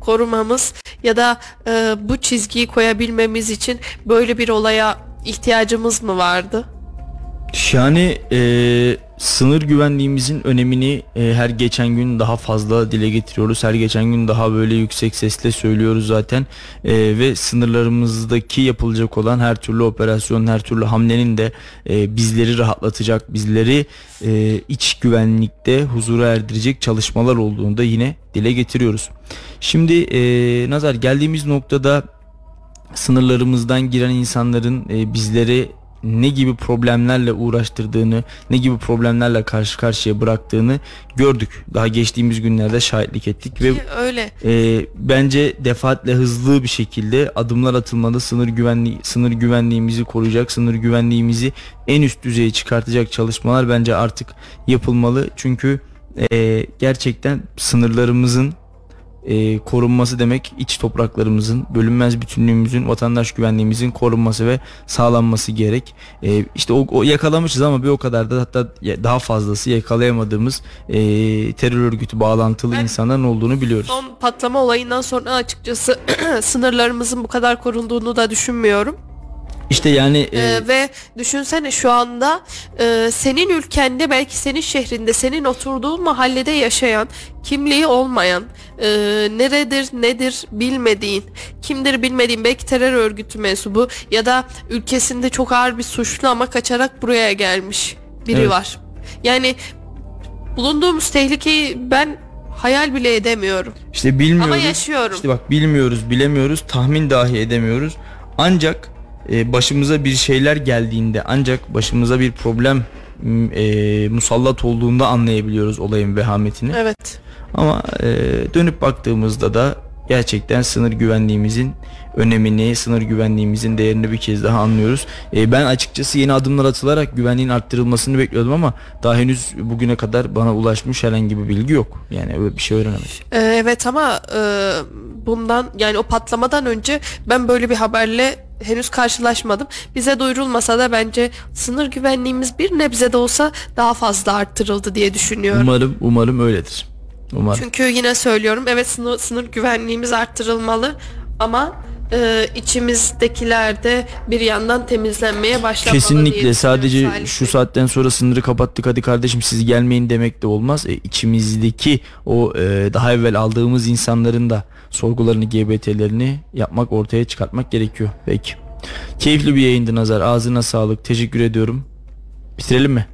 korumamız ya da e, bu çizgiyi koyabilmemiz için böyle bir olaya ihtiyacımız mı vardı? Yani e, sınır güvenliğimizin önemini e, her geçen gün daha fazla dile getiriyoruz. Her geçen gün daha böyle yüksek sesle söylüyoruz zaten. E, ve sınırlarımızdaki yapılacak olan her türlü operasyon, her türlü hamlenin de e, bizleri rahatlatacak, bizleri e, iç güvenlikte huzura erdirecek çalışmalar olduğunu da yine dile getiriyoruz. Şimdi e, Nazar geldiğimiz noktada sınırlarımızdan giren insanların e, bizleri ne gibi problemlerle uğraştırdığını, ne gibi problemlerle karşı karşıya bıraktığını gördük. Daha geçtiğimiz günlerde şahitlik ettik ve Öyle. e, bence defaatle hızlı bir şekilde adımlar atılmalı. Sınır güvenliği sınır güvenliğimizi koruyacak, sınır güvenliğimizi en üst düzeye çıkartacak çalışmalar bence artık yapılmalı. Çünkü e, gerçekten sınırlarımızın e, korunması demek iç topraklarımızın bölünmez bütünlüğümüzün vatandaş güvenliğimizin korunması ve sağlanması gerek. E, işte o, o yakalamışız ama bir o kadar da hatta daha fazlası yakalayamadığımız e, terör örgütü bağlantılı Ben- insanların olduğunu biliyoruz. Son patlama olayından sonra açıkçası sınırlarımızın bu kadar korunduğunu da düşünmüyorum. İşte yani e, Ee, ve düşünsene şu anda e, senin ülkende belki senin şehrinde senin oturduğun mahallede yaşayan kimliği olmayan e, neredir nedir bilmediğin kimdir bilmediğin belki terör örgütü mensubu ya da ülkesinde çok ağır bir suçlu ama kaçarak buraya gelmiş biri Evet. var. Yani bulunduğumuz tehlikeyi ben hayal bile edemiyorum. işte bilmiyoruz. Ama yaşıyorum. İşte bak bilmiyoruz, bilemiyoruz, tahmin dahi edemiyoruz. Ancak e, başımıza bir şeyler geldiğinde, ancak başımıza bir problem e, musallat olduğunda anlayabiliyoruz olayın vehametini. Evet. Ama e, dönüp baktığımızda da gerçekten sınır güvenliğimizin önemini, sınır güvenliğimizin değerini bir kez daha anlıyoruz. E, ben açıkçası yeni adımlar atılarak güvenliğin arttırılmasını bekliyordum ama daha henüz bugüne kadar bana ulaşmış herhangi bir bilgi yok. Yani öyle bir şey öğrenemedim. Ee, evet ama e, bundan yani o patlamadan önce ben böyle bir haberle henüz karşılaşmadım. Bize duyurulmasa da bence sınır güvenliğimiz bir nebze de olsa daha fazla arttırıldı diye düşünüyorum. Umarım, umarım öyledir. Umarım. Çünkü yine söylüyorum evet sınır, sınır güvenliğimiz arttırılmalı ama e, içimizdekiler de bir yandan temizlenmeye başlamalı diye Kesinlikle düşünüyorum sadece Salih şu saatten sonra sınırı kapattık hadi kardeşim siz gelmeyin demek de olmaz. E, içimizdeki o e, daha evvel aldığımız insanların da sorgularını GBT'lerini yapmak ortaya çıkartmak gerekiyor. Peki. Keyifli bir yayındı Nazar. Ağzına sağlık. Teşekkür ediyorum. Bitirelim mi?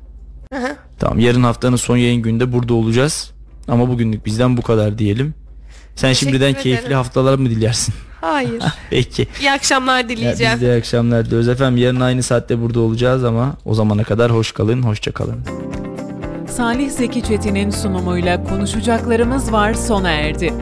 Hı hı. Tamam yarın haftanın son yayın günde burada olacağız. Ama bugünlük bizden bu kadar diyelim. Sen Teşekkür şimdiden ederim. keyifli haftalar mı dilersin? Hayır. Peki. İyi akşamlar Ya dileyeceğim. biz de iyi akşamlar diliyoruz efendim. Yarın aynı saatte burada olacağız ama o zamana kadar hoş kalın, hoşça kalın. Salih Zeki Çetin'in sunumuyla konuşacaklarımız var sona erdi.